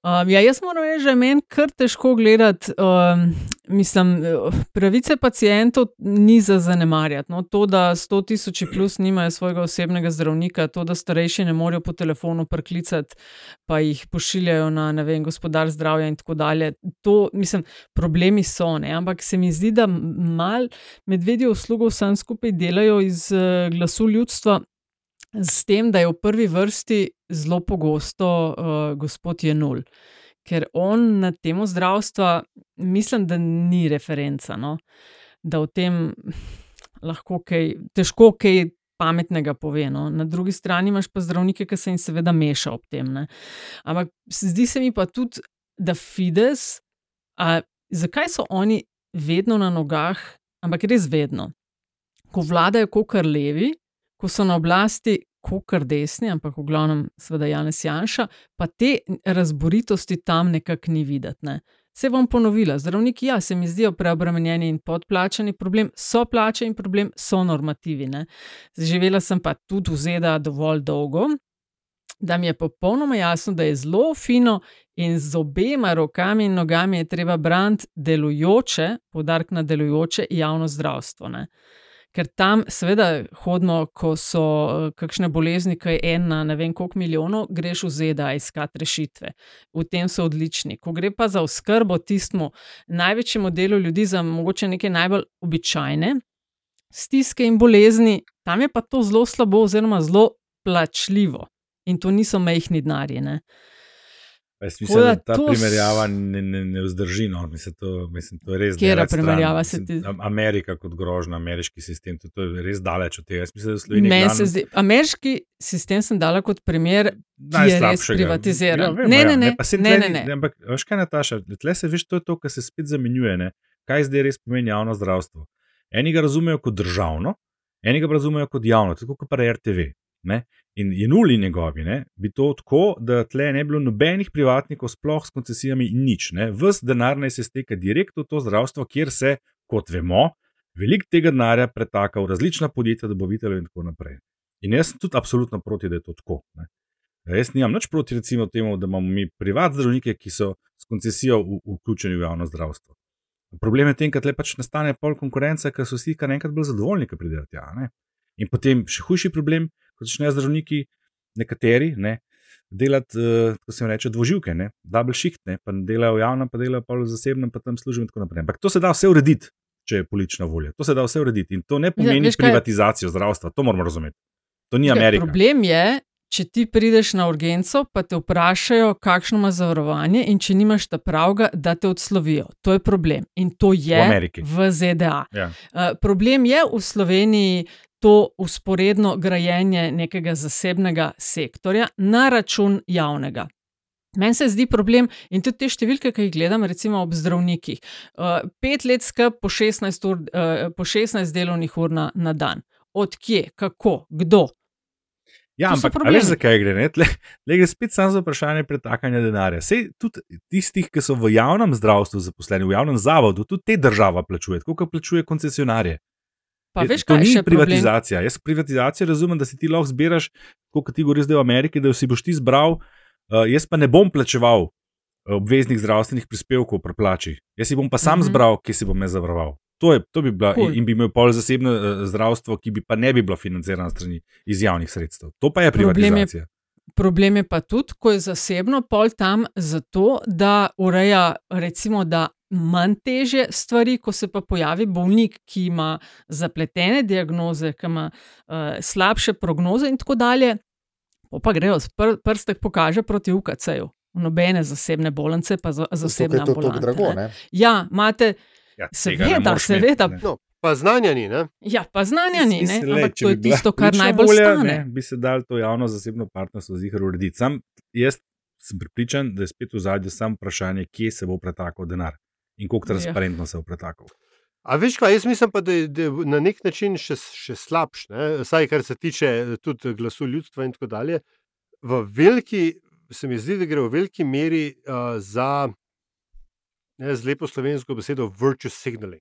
Um, ja, jaz moram reči, da je meni kar težko gledati. Um, mislim, eh, pravice pacijentov ni za zanemarjati. No, to, da 100 tisoč plus nimajo svojega osebnega zdravnika, to, da starejši ne morejo po telefonu priklicati, pa jih pošiljajo na ne vem, gospodar zdravja in tako dalje. To, mislim, problemi so, ne? ampak se mi zdi, da mal medvedje uslugo vsem skupaj delajo iz uh, glasu ljudstva. S tem, da je v prvi vrsti zelo pogosto uh, gospod Jenul, ker on na temo zdravstva, mislim, da ni referenca. No? Da o tem lahko kaj, težko kaj pametnega pove. No? Na drugi strani imaš pa zdravnike, ki se jim seveda meša ob tem. Ne? Ampak zdi se mi pa tudi, da Fides, a, zakaj so oni vedno na nogah, ampak res vedno, ko vladajo kot kar levi, ko so na oblasti, kot kar desni, ampak v glavnem, seveda Janez Janša, pa te razboritosti tam nekako ni videti. Ne. Se bom ponovila, zdravniki, ja, se mi zdijo preobremenjeni in podplačani, problem so plače in problem so normativi. Ne. Živela sem pa tudi v ZDA dovolj dolgo, da mi je popolnoma jasno, da je zelo fino in z obema rokami in nogami je treba braniti delujoče, poudarek na delujoče javno zdravstvo. Ne. Ker tam, seveda, hodimo, ko so uh, kakšne bolezni, ki je en na ne vem koliko milijonov, greš v ZDA iskati rešitve. V tem so odlični. Ko gre pa za oskrbo tistemu največjemu delu ljudi, za mogoče neke najbolj običajne stiske in bolezni, tam je pa to zelo slabo, oziroma zelo plačljivo. In to niso mehni denarji. Ne? Jaz mislim, da da ta to primerjava ne, ne, ne vzdrži. No. Mislim, to, mislim, to je res Katera daleč stran. primerjava se ti- Am- Amerika kot grožnja, ameriški sistem, to, to je res daleč od tega. Jaz mislim, da Meni glavnem se zdi, ameriški sistem sem dala kot primer, ki je res privatiziran. Ja, vemo, Ne, ja. ne, ne, pa saj ne, tle ne, ni- ne. Ampak, veš kaj, Nataša, tle se veš, to je to, kar se spet zamenjuje. Ne? Kaj zdaj res pomeni javno zdravstvo? Eni ga razumejo kot državno, eni ga razumejo kot javno, tako kot pa RTV. Ne? In Jenuli njegovi ne, bi to tako, da tle ne bi bilo nobenih privatnikov, sploh s koncesijami, in nič. Ne. Ves denar naj se steka direkt v to zdravstvo, kjer se, kot vemo, veliko tega denarja pretaka v različna podjetja, dobavitelje in tako naprej. In jaz sem tudi absolutno proti, da je to tako. Ne. Jaz nimam nič proti, recimo, temu, da imamo mi privat zdravnike, ki so s koncesijo v, vključeni v javno zdravstvo. Problem je v tem, da pač nastane pol konkurence, ker so vsi kar enkrat bolj zadovoljni, ki pridejo tja. Ne? In potem še hujši problem, ko začnejo zdravniki, nekateri, ne, delati, uh, ko se jim reče, dvoživke, ne, double shift, ne, pa delajo v javnem, pa delajo pa v zasebnem, pa tam služijo in tako naprej. Ampak to se da vse urediti, če je politična volja. To se da vse urediti in to ne pomeni Ja, veš privatizacijo zdravstva, to moramo razumeti. To ni Ja, Amerika. Problem je, če ti prideš na urgenco, pa te vprašajo, kakšno ima zavarovanje, in če nimaš ta pravga, da te odslovijo. To je problem. In to je V v ZDA. Ja. Uh, problem je v Sloveniji to usporedno grajenje nekega zasebnega sektorja na račun javnega. Meni se zdi problem in tudi te številke, ki jih gledam, recimo ob zdravnikih. Uh, pet let skrb po 16, ur, uh, po 16 delovnih ur na, na dan. Odkje, kako, kdo? Ja, To ampak veš, zakaj gre? ne? Tle, tle gre spet samo za vprašanje pretakanja denarja. Sej tudi tistih, ki so v javnem zdravstvu zaposleni, v javnem zavodu, tudi te država plačuje, tako kot plačuje koncesionarje. Pa Je- veš, to ni še problem? privatizacija. Jaz privatizacijo razumem, da si ti lahko zbiraš, kot ti govoriš zdaj v Ameriki, da si boš ti zbral, uh, jaz pa ne bom plačeval uh, obveznih zdravstvenih prispevkov pri plači. Jaz si bom pa sam Mhm. zbral, ki si bom jaz zavaroval. To, je, to bi bila Cool. in, bi imel pol zasebno uh, zdravstvo, ki bi pa ne bi bilo financirano strani iz javnih sredstev. To pa je Problem je- privatizacija. Problem je pa tudi, ko je zasebno pol tam zato, da ureja, recimo, da manj teže stvari, ko se pa pojavi bolnik, ki ima zapletene diagnoze, ki ima uh, slabše prognoze in tako dalje, pa grejo pr prstek pokaže proti UKC-ju. Nobene zasebne bolnice, pa za, zasebne je to tako ambulante. drago. ne. Ne? Ja, imate, Ja, seveda, imeti, seveda. ne. No, pa znanja ni. Ne? ja, pa znanja ni, ne? Ampak to je bi tisto, kar najbolj volja, stane. Ne, bi se dal to javno-zasebno partnerstvo zihar urediti. Sam jaz sem pripričan, da je spet v zadju samo vprašanje, kje se bo pretakal denar in koliko Ja. transparentno se bo pretakal. A veš kaj, jaz mislim pa, da je, da je na nek način še, še slabš, ne? vsaj kar se tiče eh, tudi glasu ljudstva in tako dalje. V veliki, se mi zdi, da gre v veliki meri uh, za, ne, z lepo slovensko besedo, virtue signaling.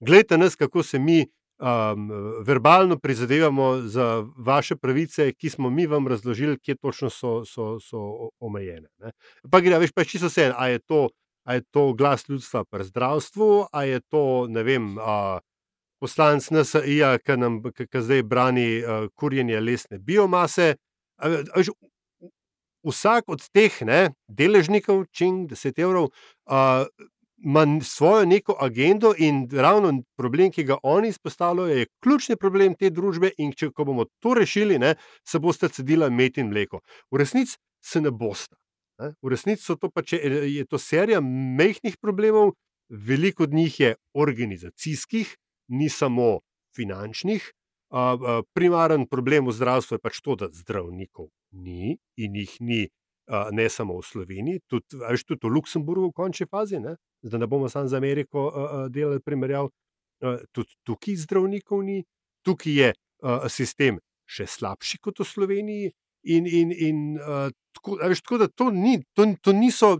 Glejte nas, kako se mi um, verbalno prizadevamo za vaše pravice, ki smo mi vam razložili, kje točno so, so, so omejene. Ne? Pa gre, a veš, pa je čisto vse, a je to a je to glas ljudstva pri zdravstvu, a je to, ne vem, a, poslanc NSA, ki nam ki, ki zdaj brani a, kurjenje lesne biomase. A, a, veš, vsak od teh ne, deležnikov, čing 10 evrov, a, ima svojo neko agendo in ravno problem, ki ga oni izpostavljajo, je ključni problem te družbe. In če bomo to rešili, ne, se boste cedila med in mleko. V resnici se ne boste. V resnici so to pač, je to serija mehkih problemov, veliko od njih je organizacijskih, ni samo finančnih. Primaren problem v zdravstvu je pač to, da zdravnikov ni in jih ni ne samo v Sloveniji, tudi, veš, tudi v Luksemburgu v končni fazi, ne? da ne bomo samo za Ameriko delali primerjav. Tudi tukaj zdravnikov ni, tukaj je sistem še slabši kot v Sloveniji. In, in, in uh, tako, veš, tako da to, ni, to, to niso,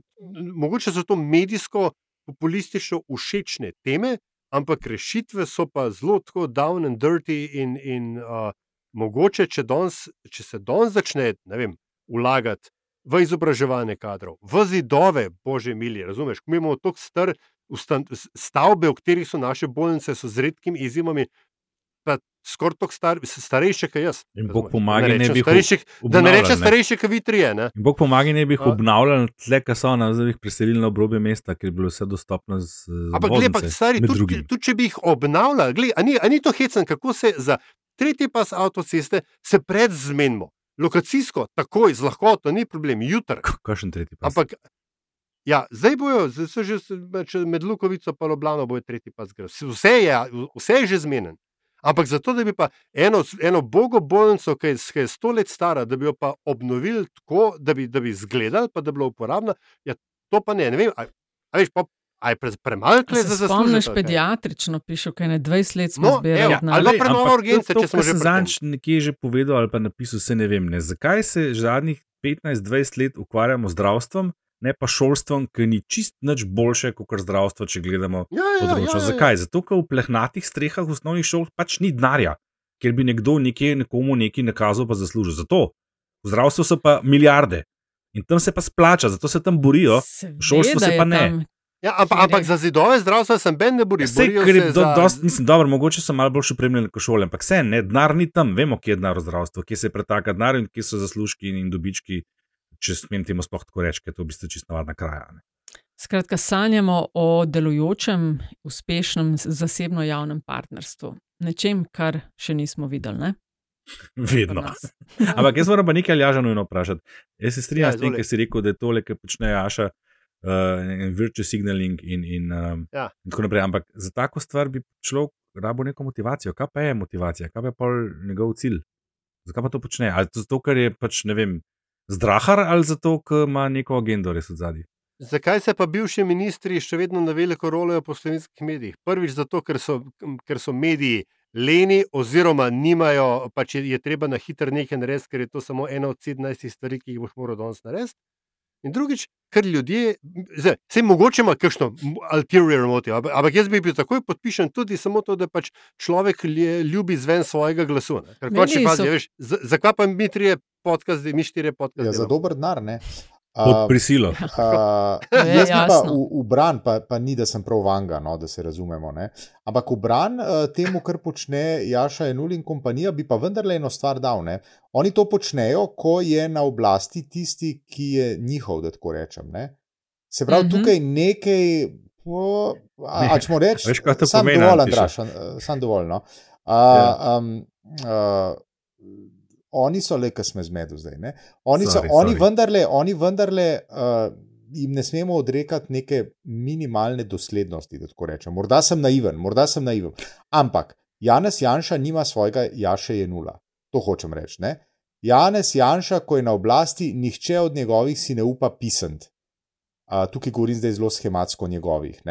mogoče so to medijsko, populistično všečne teme, ampak rešitve so pa zelo tako down and dirty. In, in uh, mogoče, če, dons, če se danes začne ne vem, vlagati v izobraževanje kadrov, v zidove, bože mili, razumeš, ko imamo tako ustan, stavbe, v katerih so naše bolnice, so z redkimi izjemami. Pa skoraj tako star, starejše, kot jaz. In. Bog pomagaj, Da ne bi jih starejši, da ne rečem starejši, kot vi trije. Ne? In Bog pomagaj, ne bi jih obnavljali tle, ki so na zdaj preselili na obrobje mesta, ker je bilo vse dostopno z, Ampak, gled, pa, stari, tudi, tudi če bi jih obnavljali, gled, a, ni, a ni to hecen, kako se za tretji pas avtoceste se predzmenimo. lokacijsko, takoj, z lahkoto, ni problem, jutri. Kakšen tretji pas? Ampak, ja, zdaj bojo, zdaj so že med Lukovico in Ljubljano bojo tretji pas. Vse je, vse je že zmeden. Ampak zato, da bi pa eno, eno bogo bolnico, ki je, ki je sto let stara, da bi jo pa obnovili tako, da bi, da bi izgledala, pa da bi bila uporabna, ja, to pa ne. ne vem, a, a veš, pa, a je pre, premalo A kle za spomniš, zaslužek. kaj? pediatrično piše, kaj ne 20 let smo No, zbirali denar. ali pa premalo urgence, če smo že zadnjič nekje že povedal ali pa napisal, se ne vem. Ne. Zakaj se zadnjih 15-20 let ukvarjamo z zdravstvom, ne pa šolstvom, ki ni čist nič boljše kot zdravstvo, če gledamo Ja, ja, ja, področje. ja, ja. Zakaj? Zato, ker v plehnatih strehah osnovnih šol pač ni denarja, ker bi nekdo nekje nekomu nekaj nakazal, pa zaslužil. Zato v zdravstvu so pa milijarde in tam se pa splača, zato se tam borijo. v šolstvu se pa ne. tam Ja, ampak, ampak za zidove zdravstva sem ben ne bori. Vse, ker je se do, za- dost, mislim, dobro, mogoče so malo bolj opremljeni kot šole, ampak vse, ne, denar ni tam, vemo, kje je denar v zdravstvu, kje se pretaka denar in kje so zaslužki in dobički, če smem temu sploh tako reči, ker je to v bistvu čisto navadna kraja. Ne. Skratka, sanjamo o delujočem, uspešnem zasebno javnem partnerstvu. Nečem, kar še nismo videli. Ne? Vedno. [laughs] Ampak jaz moram pa nekaj Aljaža nujno vprašati. Jaz se strinjam Ja, s tem, kar si rekel, da je tole, kar počne Jaša, uh, virtual signaling in, in, um, Ja. in tako naprej. Ampak za tako stvar bi človek rabo neko motivacijo. Kaj pa je motivacija, kaj pa je pol njegov cilj? Zakaj pa to počne? Ali to zato, ker je pač ne vem, zdrahar ali zato, ker ima neko agendo res od zadaj? Zakaj se pa bivši ministri še vedno na veliko rolajo po slovenskih medijih? Prvič zato, ker so, ker so mediji leni, oziroma nimajo, pač je, je treba na hitro nekaj narediti, ker je to samo ena od 17 stvari, ki jih boš moral danes narediti. In drugič, ker ljudje, zdaj, se mogoče ima kakšno ulterior motiv, ampak, jaz bi bil takoj podpišen tudi samo to, da pač človek ljubi zven svojega glasu. ne. Ker končni fazi, veš, za- zakaj pa mi trije podkaste, mi štirje podkaste? Ja, za dober denar. Ne. Pod prisilo. [laughs] To je jaz bi pa jasno. v, v bran, pa, pa ni, da sem prav vanga, no, da se razumemo. Ne. Ampak v bran uh, temu, kar počne Jaša Enul in kompanija, bi pa vendarle eno stvar dal. Ne. Oni to počnejo, ko je na oblasti tisti, ki je njihov, da tako rečem. Ne. Se pravi, Mhm. tukaj nekaj. o, A, Ne, a če mu to sam pomeni, dovolj? Andraš, an- sam dovolj. No. A, Ja. um, uh, oni so le, ki smo zmedu zdaj. Ne? Oni, Sorry, so, oni sorry. vendarle, oni vendarle uh, jim ne smemo odrekati neke minimalne doslednosti. da tako rečem. Morda sem naiven, morda sem naiven. Ampak Janez Janša nima svojega Jaše je nula. To hočem reči. Ne? Janez Janša, ko je na oblasti, nihče od njegovih si ne upa pisati. Uh, tukaj govorim zdaj zelo schematsko o njegovih.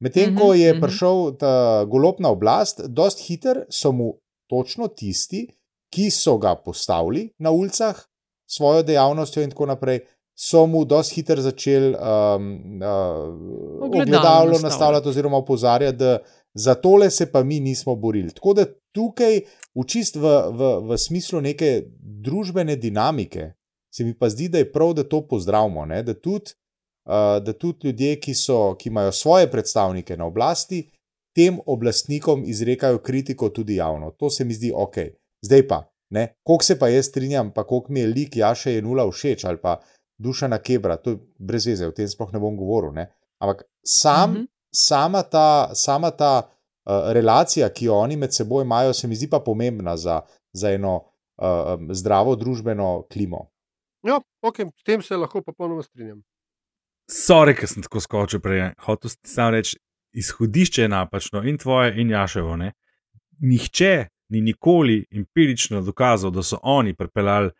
Medtem ko Mhm, je mhm. prišel ta golob na oblast, dost hiter so mu točno tisti, ki so ga postavili na ulicah, svojo dejavnostjo in tako naprej, so mu dosti hitro začeli um, uh, Ogledalo nastavljati. oziroma opozarjati, da za tole se pa mi nismo borili. Tako da tukaj, v čist v, v, v smislu neke družbene dinamike, se mi pa zdi, da je prav, da to pozdravimo. Ne? Da tudi uh, da tudi ljudje, ki, so, ki imajo svoje predstavnike na oblasti, tem oblastnikom izrekajo kritiko tudi javno. To se mi zdi ok. Zdaj pa, ne, koliko se pa jaz strinjam, pa koliko mi je lik Jaša je nula všeč ali pa Dušana Kebra, to je brez veze, o tem sploh ne bom govoril. Ne. Ampak sam, Mhm. mhm. sama ta, sama ta uh, relacija, ki jo oni med seboj imajo, se mi zdi pa pomembna za, za eno uh, zdravo družbeno klimo. Ja, ok, s tem se lahko popolnoma strinjam. Sorry, ker sem tako skočil prej. Hotel sem reči, izhodišče je napačno in tvoje, in Jaševo. Ne? Nihče ni nikoli empirično dokazal, da so oni pripeljali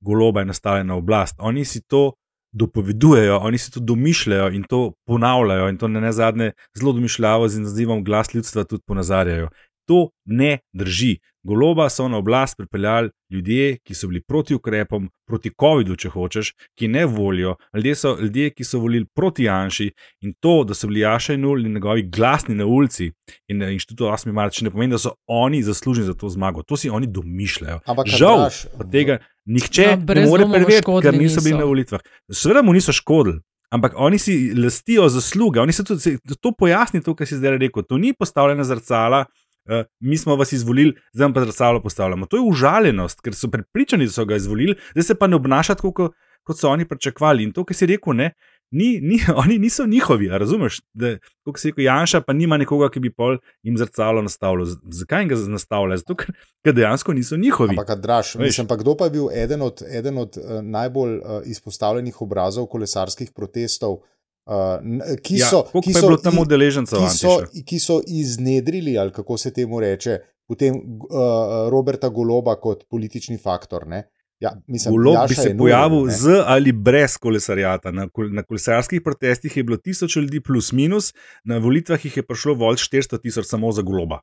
goloba in ostale na oblast. Oni si to dopovedujejo, oni si to domišljajo in to ponavljajo, in to ne zadnje zelo domišljavo z nazivom glas ljudstva tudi ponazarjajo. To ne drži. Goloba so na oblast pripeljali ljudje, ki so bili proti ukrepom, proti COVID-u, če hočeš, ki ne volijo. Ljudje so ljudje, ki so volili proti Janši in to, da so bili Jaša in Nul in njegovi glasni na ulici in na inštitutu 8. marca, ne pomeni, da so oni zaslužni za to zmago. To si oni domišljajo. Ampak, Žal pa tega nihče No, ne more preveriti, ker niso bili niso. na volitvah. Seveda mu niso škodili. Ampak oni si lastijo zasluge, oni se tudi to pojasni, to, kar si zdaj rekel. To ni postavljena zrcala, uh, mi smo vas izvolili, zdaj pa zrcalo postavljamo. To je užaljenost, ker so prepričani, da so ga izvolili, zdaj se pa ne obnaša tako, kot, kot so oni pričakovali. In to, kar si rekel, ne, Ni, ni, [laughs] oni niso njihovi, razumeš? Da, Kot se reče, Janša pa nima nekoga, ki bi pol jim zrcalo nastavljal. Zakaj jim ga nastavlja? Zato, ker, ker dejansko niso njihovi. Ampak, draž, mislim, pa kdo pa je bil eden od, eden od uh, najbolj uh, izpostavljenih obrazov kolesarskih protestov, uh, ki ja, so, koliko ki so, bilo tam udeležencev? ki, so, ki so iznedrili, ali kako se temu reče, potem uh, Roberta Goloba kot politični faktor. Ne? Ja, mislim, Golob Jaša bi se je nula, pojavil ne. z ali brez kolesarjata. Na, na kolesarskih protestih je bilo tisoč ljudi, plus minus, na volitvah jih je prišlo volj 400 tisoč samo za goloba.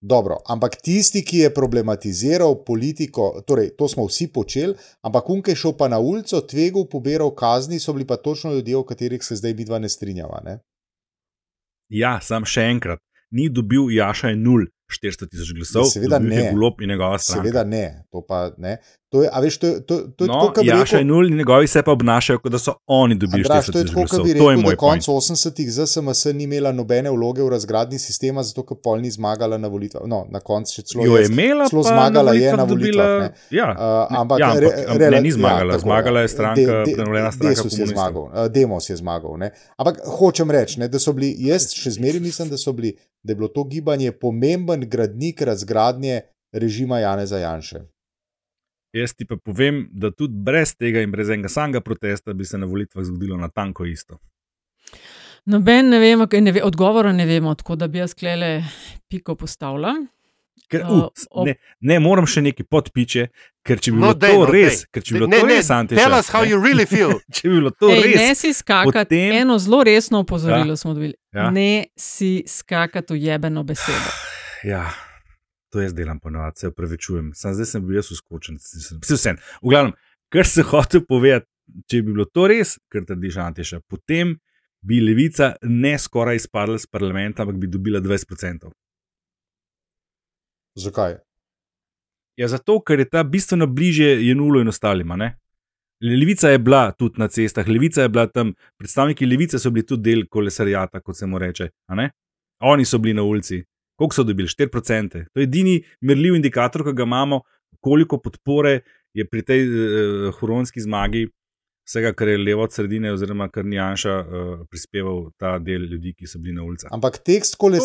Dobro, ampak tisti, ki je problematiziral politiko, torej to smo vsi počeli, ampak unke šel pa na ulico, tvegal, pobiral kazni, so bili pa točno ljudje, o katerih se zdaj midva ne strinjava. Ne? Ja, sam še enkrat, ni dobil Jaša je nul 400 tisoč glasov, seveda ne. golob in njegova stranka. Seveda ne, to pa ne. To je, a veš, to je, to, to je No, tako, kot bi Jaša je rekel. nul in njegovi se pa obnašajo, kot da so oni dobili Andraž, 400 to je tisoč tako, kot glasov. bi To je rekel, moj konec 80-ih ZSMS ni imela nobene vloge v razgradnji sistema, zato ker pol ni zmagala na volitvah. No, na koncu še celo Jo je jaz. imela, celo zmagala je volitvah na volitvah, dobila- ne. Ja, Uh, ampak, ja, ampak re- rela- ne, ni zmagala, tako, zmagala je stranka, De- de- prenovljena stranka Desus je zmagal, uh, Demos je zmagal. Ne. Ampak hočem reči, ne, da so bili, jaz še zmeraj mislim, da so bili, da je bilo to gibanje pomemben gradnik razgradnje režima Janeza Janše. Jaz ti pa povem, da tudi brez tega in brez enega samega protesta bi se na volitvah zgodilo na tanko isto. Noben ne vemo, kaj ne ve, odgovora ne vemo, tako da bi jaz klele piko postavila. Ker, Uh, uh, ob- ne, ne, moram še nekaj podpiče, ker če bi bilo No, dej, to no, res, dej. ker če bi bilo Ne, to ne, res, Antiša, Tell us how ne, you really feel. [laughs] če bi bilo to Ej, ne res, si skakati, potem- eno zelo resno opozorilo smo dobili. Ja. Ne si skakati v jebeno besedo. Ja, to jaz delam ponovadi, se upravičujem. Sam zdaj sem bil jaz uskočen, vse vse. V glavnem, kar se [laughs] hoče povedati, če bi bilo to res, kar trdiš Antiša, potem bi levica ne skoraj izpadla iz parlamenta, ampak bi dobila 20%. Zakaj? Ja, zato, ker je ta bistveno bližje Jenulo in ostalima. Ne? Levica je bila tudi na cestah, levica je bila tam, predstavniki levice so bili tudi del kolesarjata, kot se mu reče. Oni so bili na ulici. Koliko so dobili? 4%. To je edini merljiv indikator, ki ga imamo, koliko podpore je pri tej uh, huronski zmagi vsega, kar je levo od sredine, oziroma kar ni Janša uh, prispeval ta del ljudi, ki so bili na ulicah. Ampak tekst glej,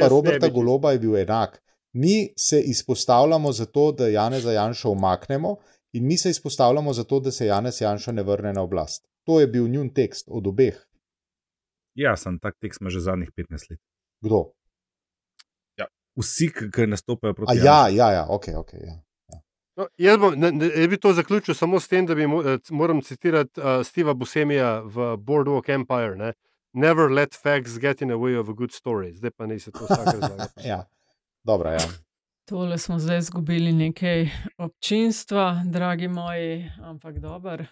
pa Roberta Goloba je bil enak. Mi se izpostavljamo zato, da Janeza Janša omaknemo, in mi se izpostavljamo zato, da se Janez Janša ne vrne na oblast. To je bil njun tekst od obeh. Ja, sem tak tekst ima že zadnjih 15 let. Kdo? Vsi, ki nastopajo proti A ja, ja, ja, ok. okay ja. No, jaz, bom, ne, ne, jaz bi to zaključil samo s tem, da bi eh, moram citirati uh, Steva Busemija v Boardwalk Empire. Ne? Never let facts get in the way of a good story. Zdaj pa naj se to vsak razlaga. [laughs] ja. Dobro, ja. Tole smo zdaj izgubili nekaj občinstva, dragi moji, ampak dober.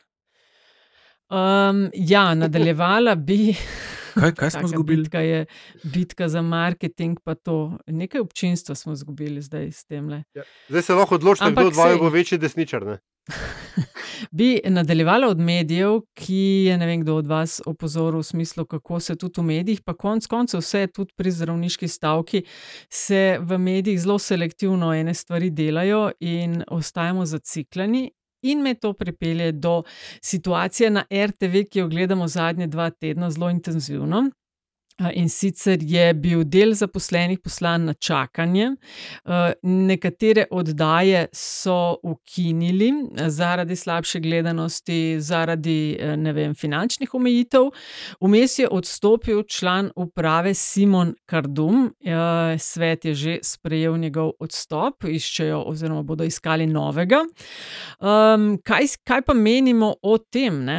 Um, ja, nadaljevala bi. [laughs] Kaj, kaj smo izgubili? Bitka je bitka za marketing, pa to. Nekaj občinstva smo izgubili zdaj s tem. Ja. Zdaj se lahko odločite, kdo od vaju bo večji desničar. Ne? [laughs] Bi nadaljevala od medijev, ki je ne vem, kdo od vas opozoril v smislu, kako se tudi v medijih, pa konec koncev vse tudi pri zdravniški stavki, se v medijih zelo selektivno ene stvari delajo in ostajamo zacikljeni. In me to pripelje do situacije na RTV, ki jo gledamo zadnje dva tedna zelo intenzivno. In sicer je bil del zaposlenih poslan na čakanje. Nekatere oddaje so ukinili zaradi slabše gledanosti, zaradi vem, finančnih omejitev. Vmes je odstopil član uprave Simon Kardum, svet je že sprejel njegov odstop, iščejo oziroma bodo iskali novega. Kaj, kaj pa menimo o tem? ne?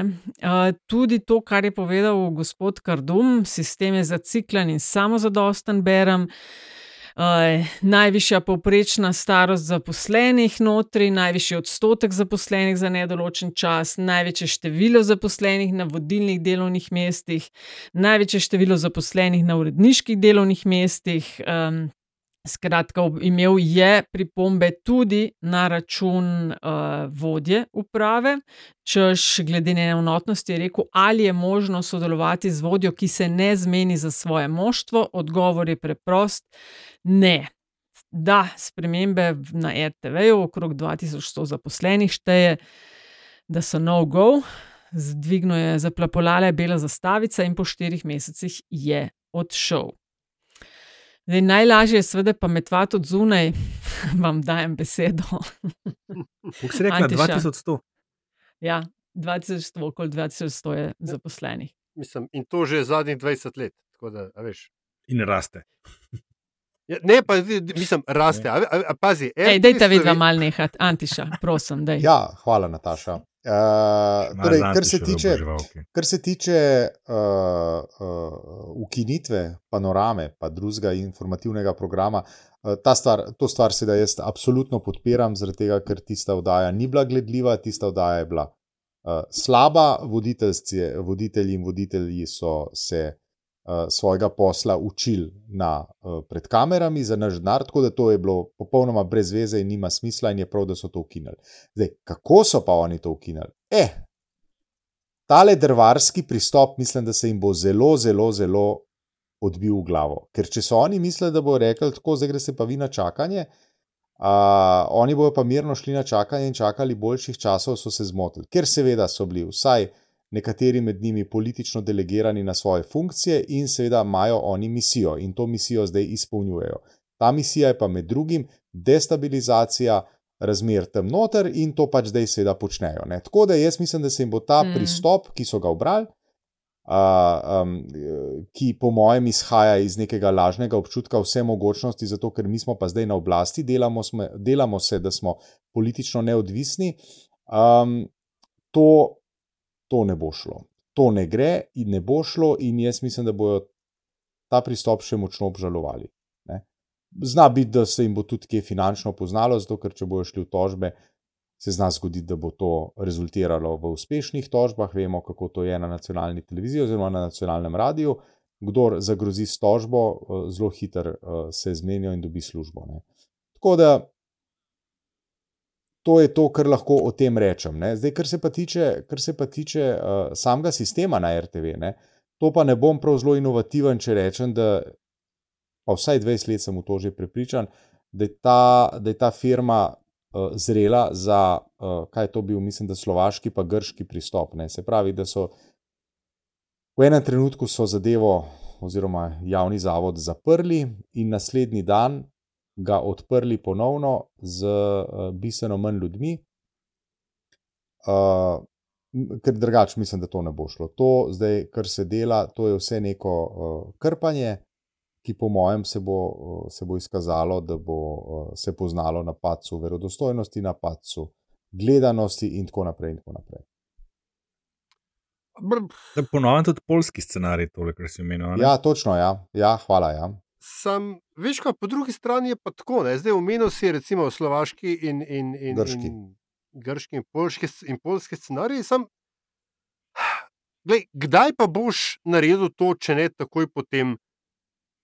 Tudi to, kar je povedal gospod Kardum, sistem je zaciklen in samozadosten, berem. Uh, najvišja povprečna starost zaposlenih notri, najvišji odstotek zaposlenih za nedoločen čas, največje število zaposlenih na vodilnih delovnih mestih, največje število zaposlenih na uredniških delovnih mestih. Um, Skratka, imel je pripombe tudi na račun uh, vodje uprave, češ glede neenotnosti je rekel, ali je možno sodelovati z vodjo, ki se ne zmeni za svoje moštvo. Odgovor je preprost: ne. Da, spremembe na RTV-ju, okrog 2100 zaposlenih, šteje, da so no-go. zdvigno je zaplapolala bela zastavica in po štirih mesecih je odšel. Zdaj, najlažje je seveda pametvati od zunaj, [laughs] vam dajem besedo. [laughs] Kako si rekla, Antiša. 2100? Ja, 2100, okoli 2100 je zaposlenih. Mislim, in to že zadnjih 20 let. tako Da, a veš. In raste. Ja, ne, pa mislim, raste. A, a, a, pazi, Ej, RTV dajte vidva mal nehati, Antiša, prosim, daj. Ja, hvala, Nataša. Uh, torej, kar, se tiče, kar se tiče uh, uh, ukinitve panorame, pa drugega informativnega programa, uh, ta stvar, to stvar seveda jaz absolutno podpiram, zaradi tega, ker tista oddaja ni bila gledljiva, tista oddaja je bila uh, slaba, voditeljci- voditelji in voditelji so se uh, svojega posla učili na, uh, pred kamerami za naš denar, tako da to je bilo popolnoma brez veze in nima smisla, in je prav, da so to ukinili. Zdaj, kako so pa oni to ukinili? Eh, tale drvarski pristop, mislim, da se jim bo zelo, zelo, zelo odbil v glavo. Ker če so oni mislili, da bo rekli, tako zdaj gre se pa vi na čakanje, uh, oni bojo pa mirno šli na čakanje in čakali boljših časov, so se zmotili. Ker seveda so bili vsaj nekateri med njimi politično delegirani na svoje funkcije in seveda imajo oni misijo in to misijo zdaj izpolnjujejo. Ta misija je pa med drugim destabilizacija razmer tam noter in to pač zdaj seveda počnejo. Ne. Tako da jaz mislim, da se jim bo ta Mm. pristop, ki so ga obrali, uh, um, ki po mojem izhaja iz nekega lažnega občutka vse mogočnosti, zato ker mi smo pa zdaj na oblasti, delamo, sme, delamo se, da smo politično neodvisni, um, to, to ne bo šlo. To ne gre in ne bo šlo, in jaz mislim, da bodo ta pristop še močno obžalovali. Ne. Zna biti, da se jim bo tudi kje finančno poznalo, zato ker če bojo šli v tožbe, se zna zgoditi, da bo to rezultiralo v uspešnih tožbah. Vemo, kako to je na nacionalni televiziji oziroma na nacionalnem radiju. Kdor zagrozi s tožbo, eh, zelo hitro eh, se zmenijo in dobi službo. Ne. Tako da to je to, kar lahko o tem rečem. Ne. Zdaj, kar se pa tiče, se pa tiče uh, samega sistema na RTV, ne, to pa ne bom prav zelo inovativen, če rečem, da pa vsaj 20 let sem v to že prepričan, da je ta, da je ta firma uh, zrela za, uh, kaj je to bil, mislim, da slovaški pa grški pristop. Ne. Se pravi, da so v enem trenutku zadevo oziroma javni zavod zaprli in naslednji dan ga odprli ponovno z uh, bistveno manj ljudmi. Uh, ker drugače mislim, da to ne bo šlo. To, zdaj, kar se dela, to je vse neko uh, krpanje, ki po mojem se bo, uh, se bo izkazalo, da bo uh, se poznalo na padcu verodostojnosti, na padcu gledanosti in tako naprej. In tako naprej. To je ponovno tudi polski scenarij, tole, kar si omenil. Ja, točno, ja, ja hvala. Ja. Sam, veš, kaj, po drugi strani je pa tako. Ne? Zdaj, omenil si recimo slovaški in, in, in, Grški. in, grški in, polški, s- in polski scenarij. Sam, glej, kdaj pa boš naredil to, če ne takoj potem,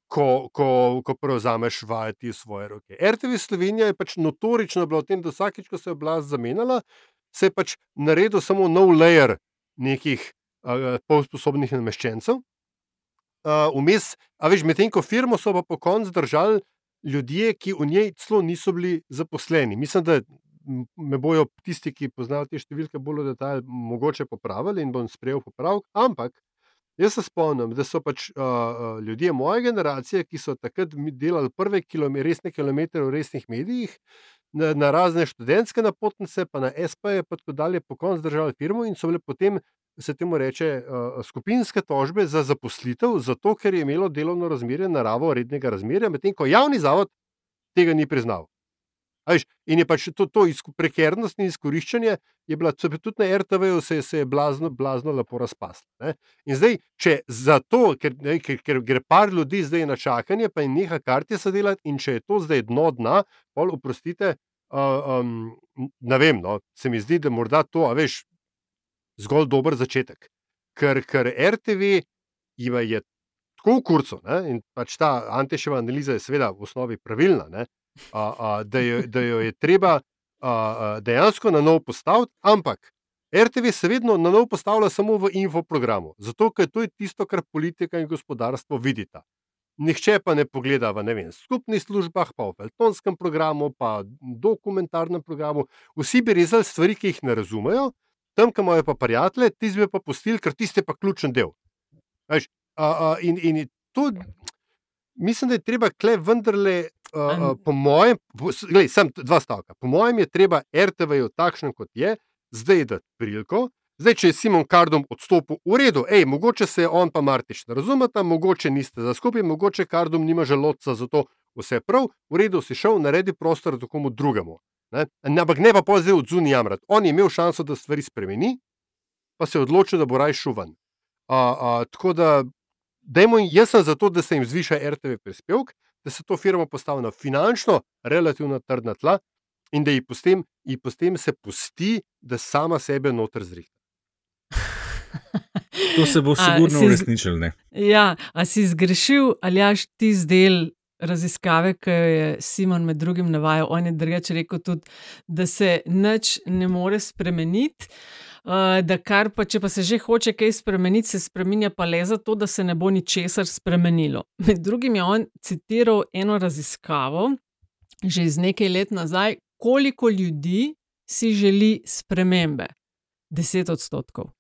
ko, ko, ko prevzameš vajeti v svoje roke? RTV Slovenija je pač notorično bila v tem, da vsakič, ko se je oblast zamenjala, se je pač naredil samo nov layer nekih uh, polsposobnih nameščencev. Uh, vmes, a veš, medtem ko firmo so pa po koncu držali ljudje, ki v njej celo niso bili zaposleni. Mislim, da me bojo tisti, ki poznajo te številke, bolj v detalj, mogoče popravili in bom sprejel popravek. Ampak jaz se spomnim, da so pač uh, ljudje moje generacije, ki so takrat delali prve kilome, resne kilometre v resnih medijih. Na, na razne študentske napotnice, pa na SP-je, pa tako dalje, po koncu držali firmo in so bile potem se temu reče, uh, skupinske tožbe za zaposlitev, zato ker je imelo delovno razmerje naravo rednega razmerja, medtem ko javni zavod tega ni priznal. A Veš, in je pač to, to prekernost in izkoriščanje, je bila se tudi na RTV-ju se, se je blazno, blazno lepo razpaslo. ne. In zdaj, če zato, ker, ne, ker, ker gre par ljudi zdaj na čakanje, pa jim neha kartice delati, in če je to zdaj dno dna, pol oprostite, uh, um, ne vem, no, se mi zdi, da morda to, a veš, zgolj dober začetek. Ker, ker RTV jima je tako v kurcu ne, in pač ta Anteševa analiza je seveda v osnovi pravilna, a, a, da, jo, da jo je treba a, a, dejansko na novo postaviti, ampak RTV se vedno na novo postavlja samo v infoprogramu, zato ker to je tisto, kar politika in gospodarstvo vidita. Nihče pa ne pogleda v ne vem, skupnih službah, pa v peltonskem programu, pa dokumentarnem programu. Vsi bi rezali stvari, ki jih ne razumejo, tam, kam imajo pa prijatelje, ti bi pa pustili, ker tiste pa ključen del. Veš, a, a, in, in to, mislim, da je treba kle vendarle, a, a, po mojem, gledaj, sem dva stavka. Po mojem je treba RTV-ju takšen, kot je, zdaj dati priliko. Zdaj, če je Simon Kardom odstopil, v redu, ej, mogoče se on pa Martiš ne razumeta, mogoče niste za skupaj, mogoče Kardom nima želodca za to, vse prav, v redu si šel, naredi prostor za komu drugemu. Ne? Ampak ne pa pozzel od zunija jamrati. On je imel šanso, da stvari spremeni, pa se je odločil, da bo raj šuvan. A, a, tako da, dajmo, jaz sem za to, da se jim zviša RTV prispevek, da se to firmo postavi na finančno relativno trdna tla in da ji potem, ji potem se pusti, da sama sebe noter zrihta. To se bo A, sigurno uresničilo. ne. Ja, a si zgrešil ali jaš ti del raziskave, ki jo je Simon med drugim navajal? On je drugače rekel tudi, da se nič ne more spremeniti. Uh, da kar pa, če pa se že hoče kaj spremeniti, se spremenja pa le zato, da se ne bo ničesar spremenilo. Med drugim je on citiral eno raziskavo, že iz nekaj let nazaj, koliko ljudi si želi spremembe. 10 odstotkov.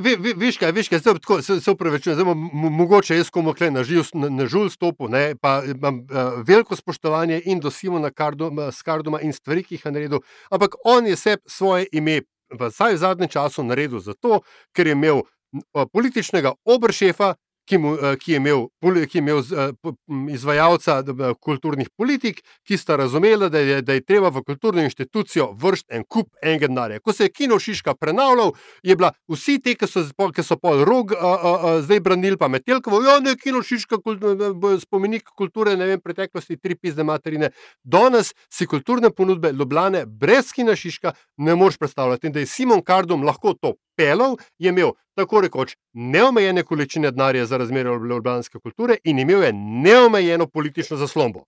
Vi, vi, viš kaj, viš kaj, zdaj tako, se, se upravičujem, zdaj mogoče jaz komu kle na, živ, na, na žul stopu, ne, pa imam uh, veliko spoštovanje in do Simona Kardoma, Skardoma in stvari, ki jih je naredil, ampak on je se svoje ime v zadnjem času naredil zato, ker je imel uh, političnega obršefa, ki, mu, uh, ki je imel, ki je imel uh, izvajalca uh, kulturnih politik, ki sta razumela, da je, da je treba v kulturno inštitucijo vršiti en kup enega denarja. Ko se je Kino Šiška prenavljal, je bila vsi ti, ki so, ki so pol rog, a, a, a, zdaj branili pa Metelkovo, ja, ne, Kino Šiška, kult, spomenik kulture, ne vem, preteklosti, tri pizde materine. Danes si kulturne ponudbe Ljubljane brez Kina Šiška ne moreš predstavljati. In da je Simon Kardom lahko to pelal, je imel tako rekoč neomejene količine denarja za razmere ljubljanske kulture in imel je neomejeno politično zaslombo.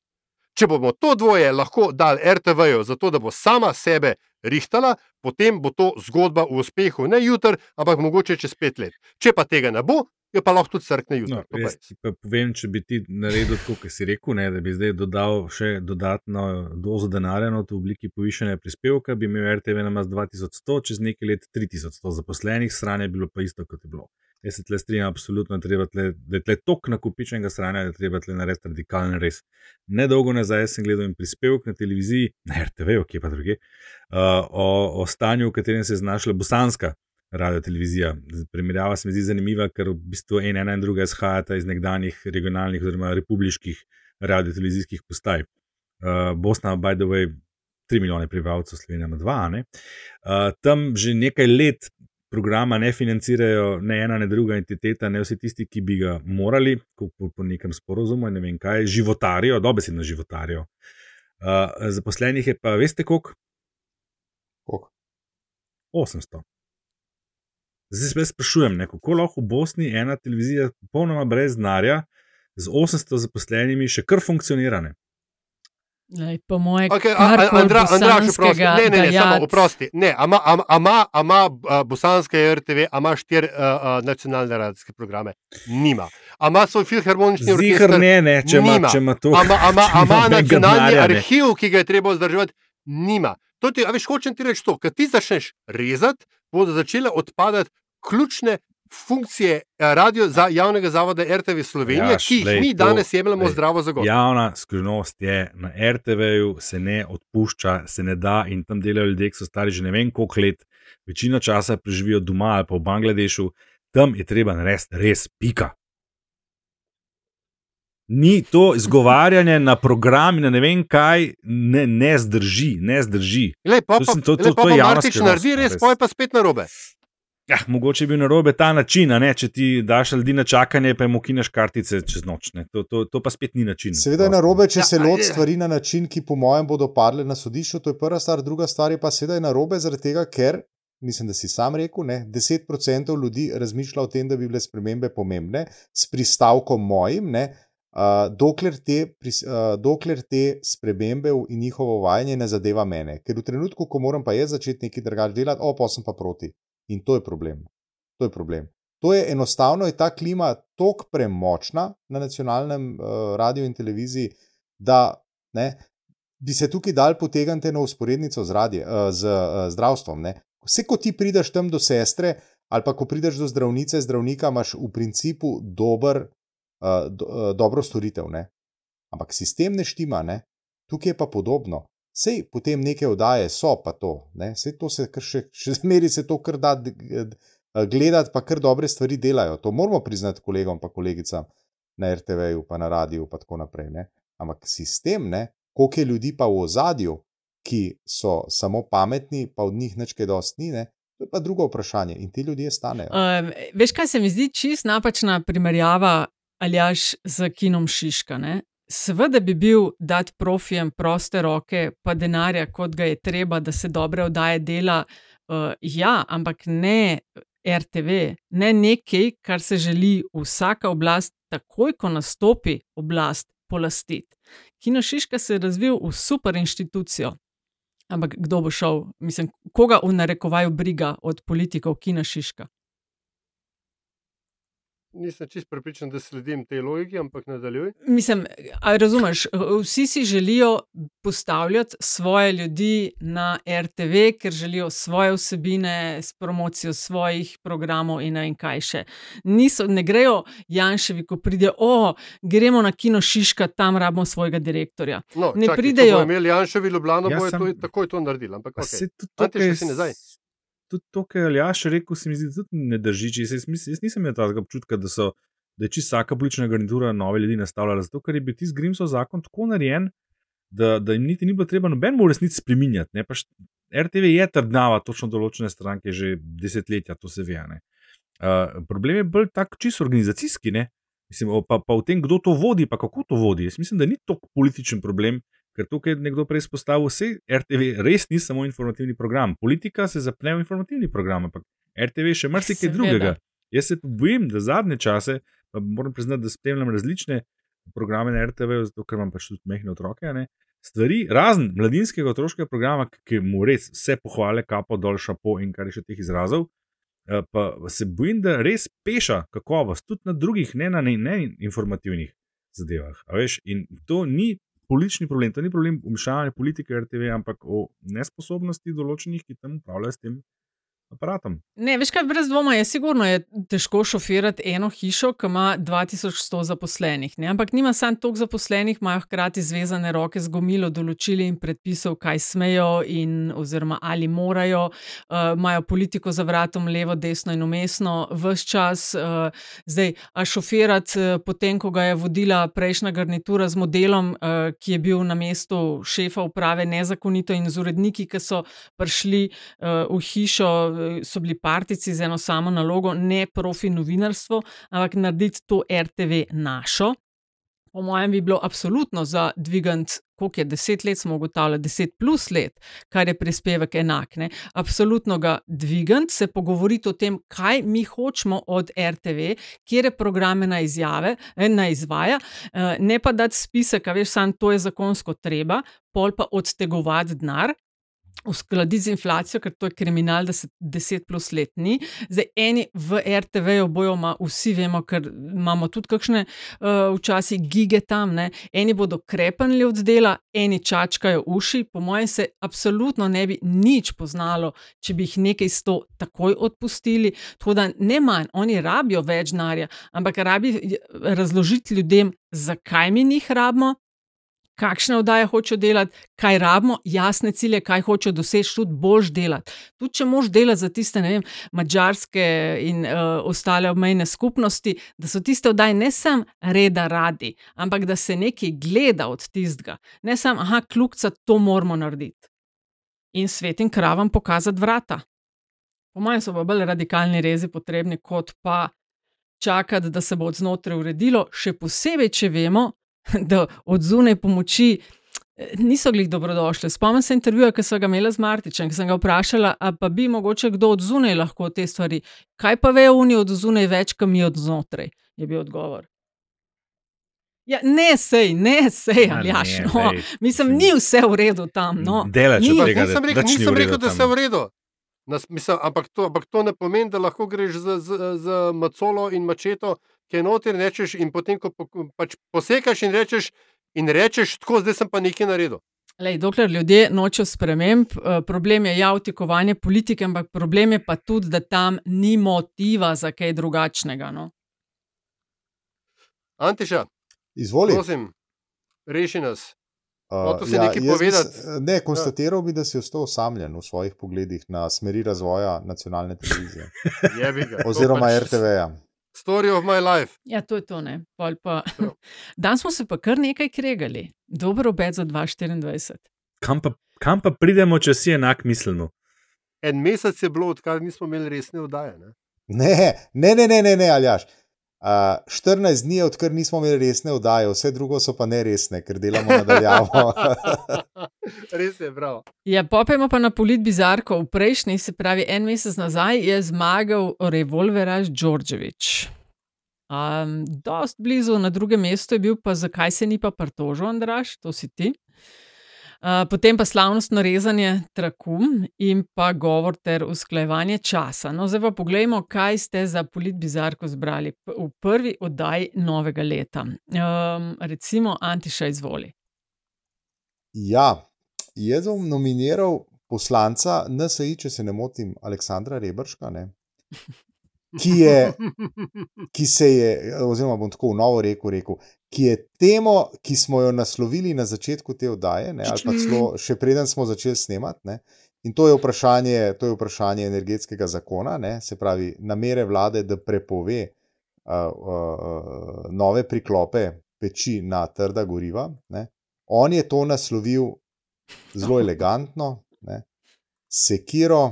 Če bomo to dvoje lahko dali RTV-ju, zato da bo sama sebe rihtala, potem bo to zgodba v uspehu ne jutri, ampak mogoče čez pet let. Če pa tega ne bo, jo pa lahko tudi crkne jutri. No, jaz ti pa povem, če bi ti naredil tako, kot si rekel, ne, da bi zdaj dodal še dodatno dozo denarja not v obliki povišanja prispevka, bi imel RTV na mas 2100, čez nekaj let 3100 zaposlenih, stranje je bilo pa isto, kot je bilo. Jaz se tle strinjam, absolutno, tle, da je tle tok nakupičenega stranja, da je treba tle narediti radikalen res. Nedolgo nazaj sem gledal en prispevek na televiziji, na RTV, kje pa druge, uh, o, o stanju, v katerem se je znašla bosanska radio televizija. Primerjava se mi zdi zanimiva, ker v bistvu ena, ena in druga izhajata iz nekdanjih regionalnih oziroma republiških radio-televizijskih postaj. Uh, Bosna, by the way, 3 milijone prebivalcev, Slovenija ima 2. Ne? Uh, tam že nekaj let programa ne financirajo ne ena, ne druga entiteta, ne vsi tisti, ki bi ga morali, ko- po, po nekem sporozumu, ne vem kaj, životarijo, dobesedno životarijo. Uh, zaposlenih je pa, veste, koliko? Koliko? 800. Zdaj se jaz sprašujem, ne, kako lahko v Bosni ena televizija, popolnoma brez denarja, z 800 zaposlenimi, še kar funkcionira. Ne? Lej, po mojem, Okay, Andra, Andraž, oprosti, ne, ne, ne, samo oprosti. Ne, ama, ama, ama, ama bosanska RTV, ama štiri a, nacionalne radijske programe. Nima. Ama svoj filharmonični orkester. ne, ne, če ima, če ima to. Ama, ama, ama [laughs] nacionalni arhiv, ki ga je treba vzdrževati, nima. To ti, a veš, hočem ti reči to, kad ti začneš rezati, bodo začele odpadati ključne funkcije eh, radio za javnega zavoda RTV Slovenija, Jaš, ki jih mi danes jemljemo glej, zdravo za gotovo. Javna skrivnost je, na RTV-ju se ne odpušča, se ne da in tam delajo ljudje, ki so stari že ne vem koliko let, večino časa preživijo doma ali pa v Bangladešu, tam je treba narediti res pika. Ni to izgovarjanje na program, na ne vem kaj, ne, ne zdrži, ne zdrži. Lej, pa, To pa, sem- to- to- lej, pa, to je Martič skrivnost, naredi res, pa je pa spet narobe. Ja, mogoče je bil na robe ta način, a ne, če ti daš ljudi na čakanje, pa jim ukineš kartice čez noč. ne. To, to, to pa spet ni način. Seveda je narobe, če Ja, se loti stvari na način, ki po mojem bodo padle na sodišču. To je prva stvar. Druga stvar je pa seveda je narobe zaradi tega, ker, mislim, da si sam rekel, ne, 10% ljudi razmišlja o tem, da bi bile spremembe pomembne, s pristavkom mojim. Ne, Dokler, te, pris- uh, dokler te spremembe in njihovo uvajanje ne zadeva mene. Ker v trenutku, ko moram pa jaz začeti nekaj drugače delati, o, pa sem pa proti. In to je problem. To je problem. To je enostavno, je ta klima tako premočna na nacionalnem uh, radiju in televiziji, da ne, bi se tukaj dal potegniti na usporednico z, radije, uh, z uh, zdravstvom. Ne. Vse, ko ti prideš tam do sestre, ali pa ko prideš do zdravnice, zdravnika, imaš v principu dober, uh, do, uh, dobro storitev. Ne? Ampak sistem ne štima, ne? tukaj je pa podobno. Sej potem neke oddaje so pa to, sej to se še, še zmeri se to kar da gledati, pa kar dobre stvari delajo. To moramo priznati kolegom in kolegicam na RTV-ju, pa na radiju, pa tako naprej. Ne? Ampak sistem, ne? koliko je ljudi pa v ozadju, ki so samo pametni, pa od njih nič kaj dosti ni, ne? To je pa drugo vprašanje in ti ljudje stanejo. Um, veš, kaj se mi zdi čist napačna primerjava ali jaš z kinom Šiška. Ne? Seveda bi bil dati profijem proste roke, pa denarja, kot ga je treba, da se dobre oddaje dela. Uh, ja, ampak ne RTV, ne nekaj, kar se želi vsaka oblast, takoj ko nastopi oblast, polastiti. Kino Šiška se je razvil v super inštitucijo. Ampak kdo bo šel, mislim, koga v narekovaju briga od politikov Kina Šiška? Nisem čest prepričan, da sledim tej logiki, ampak nadaljuj. Mislim, razumeš, vsi si želijo postavljati svoje ljudi na RTV, ker želijo svoje vsebine s promocijo svojih programov in ne kaj še. Niso, ne grejo Janševi, ko pride, o, gremo na kino Šiška, tam rabimo svojega direktorja. No, ne čakaj, pridejo. Če bodo imeli Janševi Ljubljano, Jaz bojo sem- to, takoj to naredili. Ampak, Pa okay. saj tudi Ante, tukaj še si nazaj. Tudi to, kar je Aljaš rekel, se mi zdi, da tudi ne drži. Jaz, jaz, jaz nisem imel tega občutka, da, so, da je čisto vsaka politična garnitura nove ljudi nastavljala. Zato, ker je bil tisti Grimsov zakon tako narejen, da, da jim niti ni bilo treba noben v resnici spreminjati. Ne? Pač RTV je trdnava točno določene stranke že desetletja, to se ve. ne. Uh, problem je bolj tak čisto organizacijski, ne? Mislim, pa, pa v tem, kdo to vodi, pa kako to vodi. Jaz mislim, da ni to političen problem, ker tukaj je nekdo prej izpostavil, vse RTV res ni samo informativni program. Politika se zapne v informativni program, ampak RTV še marsikaj drugega. Jaz se bojim, da zadnje čase, pa moram priznati, da spremljam različne programe na RTV, zato ker imam pač tudi mehne otroke. Ne, stvari, razen mladinskega otroškega programa, ki mu res vse pohvale, kapo dol, šapo in kar je še teh izrazov. eh, Pa se bojim, da res peša kakovost, tudi na drugih, ne na ne, ne informativnih zadevah. Veš, in to ni politični problem, to ni problem umešavanja politike RTV, ampak o nesposobnosti določenih, ki tam upravljajo s tem aparatom. Ne, veš kaj, brez dvoma je sigurno je težko šofirati eno hišo, ki ima 2100 zaposlenih. Ne? Ampak nima samo toliko zaposlenih, imajo hkrati zvezane roke z gomilo določili in predpisov, kaj smejo in oziroma ali morajo. Uh, imajo politiko za vratom, levo, desno in umestno, vse čas. Uh, zdaj, a šofirati uh, potem, ko ga je vodila prejšnja garnitura z modelom, uh, ki je bil na mestu šefa uprave nezakonito in z uredniki, ki so prišli uh, v hišo, eh, so bili partici z eno samo nalogo, ne profi novinarstvo, ampak narediti to RTV našo. Po mojem, bi bilo absolutno za dvigant, koliko je deset let, smo ugotavljali, deset plus let, kar je prispevek enak. Ne? Absolutno ga dvigant, se pogovoriti o tem, kaj mi hočemo od RTV, kje programe na izjave, eh, na izvaja, eh, ne pa dati spisek, veš, sam to je zakonsko treba, pol pa odtegovati denar. Uskladiti z inflacijo, ker to je kriminal, da se 10 plus let ni. Zdaj, eni v RTV-ju bojo, ma, vsi vemo, ker imamo tudi kakšne uh, včasih gige tam, ne. eni bodo krepenili od dela, eni čačkajo uši. Po mojem se absolutno ne bi nič poznalo, če bi jih nekaj sto takoj odpustili. Tako da ne manj, oni rabijo več denarja, ampak rabi razložiti ljudem, zakaj mi njih rabimo. Kakšne oddaje hočejo delati, kaj rabimo, jasne cilje, kaj hočejo doseči, tudi boš delati. Tudi če moš delati za tiste, ne vem, mačarske in uh, ostale obmejne skupnosti, da so tiste oddaje ne samo reda radi, ampak da se nekaj gleda od tistega. Ne samo, aha, kljukca, to moramo narediti. In svetim kravam pokazati vrata. Po mojem so pa bolj radikalni rezi potrebni, kot pa čakati, da se bo od znotraj uredilo, še posebej, če vemo, [laughs] da od zunaj pomoči eh, niso glih dobrodošle. Spomnim se intervjuja, ki sem ga imela z Martičem, ki sem ga vprašala, a pa bi mogoče kdo od zunaj lahko te stvari. Kaj pa vejo oni od zunaj več, kot mi od znotraj, je bil odgovor. Ja, ne, sej, ne, sej, Aljaš. ne, No, lej, mislim, ni vse v redu tam. No. Delač Ni, tega, nisem rekel, nisem rekel da tam. se v redu. Nas, mislim, ampak, to, ampak to ne pomeni, da lahko greš z, z, z macolo in mačeto, ki je noter in rečeš, in potem, ko pač posekaš in rečeš, in rečeš, tako zdaj sem pa nekaj naredil. Lej, dokler ljudje nočejo sprememb, eh, problem je ja vtikovanje politike, ampak problem je pa tudi, da tam ni motiva za kaj drugačnega. No. Antiša, Izvoli. prosim, reši nas. Uh, hotel si nekaj jaz bi povedati. s- Ne, konstatiral bi, da si ostal osamljen v svojih pogledih na smeri razvoja nacionalne televizije [laughs] oziroma pač RTV-ja. Story of my life. Ja, to je to. Pa... Prav. [laughs] Dan smo se pa kar nekaj kregali, dober obet za 2024. Kam pa, kam pa pridemo, če si enak mislimo? En mesec je bilo, odkar nismo imeli resne vdaje. Ne? Ne, ne, ne, ne, ne, ne Aljaš. Uh, 14 dni, je, odkar nismo imeli resne vdaje, vse drugo so pa neresne, ker delamo nadaljavo. [laughs] Res je, bravo. Ja, popemo pa na polit bizarko. V prejšnji, se pravi en mesec nazaj, je zmagal revolveraž Đorđević. Um, dost blizu, na drugem mestu je bil pa, zakaj se ni pa pritožil, Andraš, to si ti. Uh, potem pa slavnostno rezanje traku in pa govor ter usklajevanje časa. No, zdaj pa pogledajmo, kaj ste za polit bizarko zbrali v prvi oddaji novega leta. Um, recimo, Antiša izvoli. ja, jaz bom nominiral poslanca NSI, če se ne motim, Aleksandra Rebrška, ne, [laughs] ki, je, [laughs] ki se je, oziroma bom tako v novo rekel, rekel, ki je temo, ki smo jo naslovili na začetku te oddaje, ne, ali pa celo še preden smo začeli snemati. Ne, In to je vprašanje, to je vprašanje energetskega zakona, ne, se pravi, namere vlade, da prepove uh, uh, nove priklope peči na trda goriva. Ne. On je to naslovil zelo [laughs] elegantno, ne, sekiro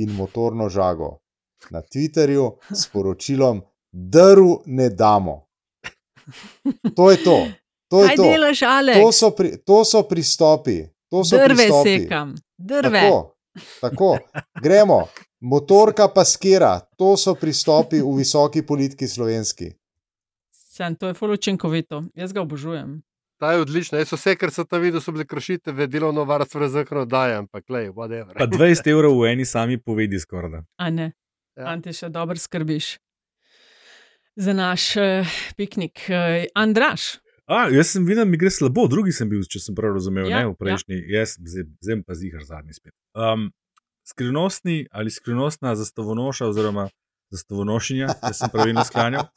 in motorno žago na Twitterju s poročilom: Drv ne damo. To je to. To je Kaj to. delaš, Alek? To so, pri, to so pristopi. To so Drve pristopi. sekam, drve. Tako, tako. Gremo. Motorka pa skera, to so pristopi v visoki politiki slovenski. Sam, to je ful učinkovito, jaz ga obožujem. Ta je odlična. Jaz vse, kar so tam videl, so bile kršitve delovno varstvene zakonodaje, ampak lej, whatever. Pa 20 evrov v eni sami povedi skoraj. da. A ne, Ja. ja. Ante še dobro skrbiš za naš uh, piknik. Uh, Andraš, A, jaz sem videl, mi gre slabo, drugi sem bil, če sem prav razumel, Ja, ja, ne v prejšnji, ja. jaz zdaj zdaj pa zihar zadnji spet. Um, skrivnostni ali skrivnostna zastavonoša oziroma zastavonošinja, če sem pravilno sklanjal,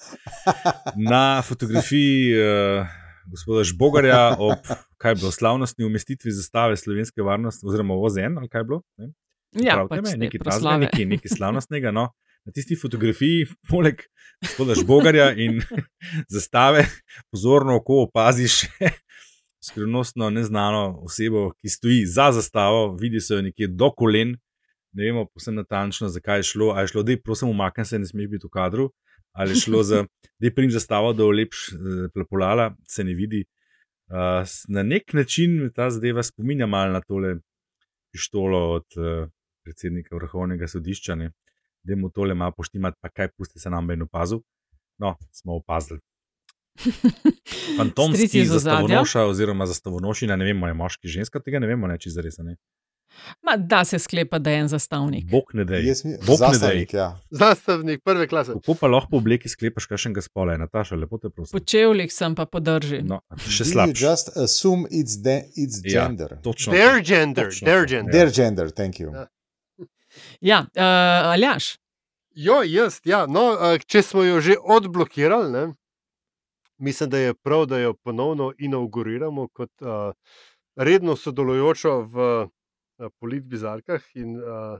na fotografiji uh, gospoda Žbogarja ob kaj bilo slavnostni umestitvi zastave slovenske varnosti oziroma OZN ali kaj bilo. Ne? Ja, Pravite pač me, te nekaj proslave. nekaj, nekaj [laughs] slavnostnega. No. Na tisti fotografiji, poleg gospoda Žbogarja in [laughs] zastave, pozorno oko opaziš [laughs] skrivnostno neznano osebo, ki stoji za zastavo, vidi se jo nekje do kolen. Ne vemo posebno natančno, zakaj je šlo. Ali je šlo, da je prosim, umaknem se, ne smeš biti v kadru, ali je šlo za, da je prim zastavo, da je lepš plapolala, se ne vidi. Uh, na nek način me ta zadeva spominja malo na tole pištolo od uh, predsednika vrhovnega sodišča, ne? da mu tole malo poštimati, pa kaj pusti se nam ben opazil. No, smo opazili. [laughs] Fantomski zastavonoša oziroma zastavonošina, ne vemo, je moški, ženska, tega ne vemo, ne, če zares ne. Ma, da se sklepa, da je en zastavnik. Bog ne dej. Mi, Bog ne dej. zastavnik, ja. Zastavnik prve klase. Kako pa lahko po obleki sklepaš, kakšnega spola je Nataša, lepo te prosim. Po čevljih sem pa podržal. No, še slabše. just assume it's, de, it's Ja, gender. Točno. Their gender, Točno their gender. Their gender, thank you. Ja. Ja, uh, Aljaš, Jo, jaz, ja. No, eh, če smo jo že odblokirali, ne, mislim, da je prav, da jo ponovno inauguriramo kot uh, redno sodelujočo v uh, politbizarkah. In uh,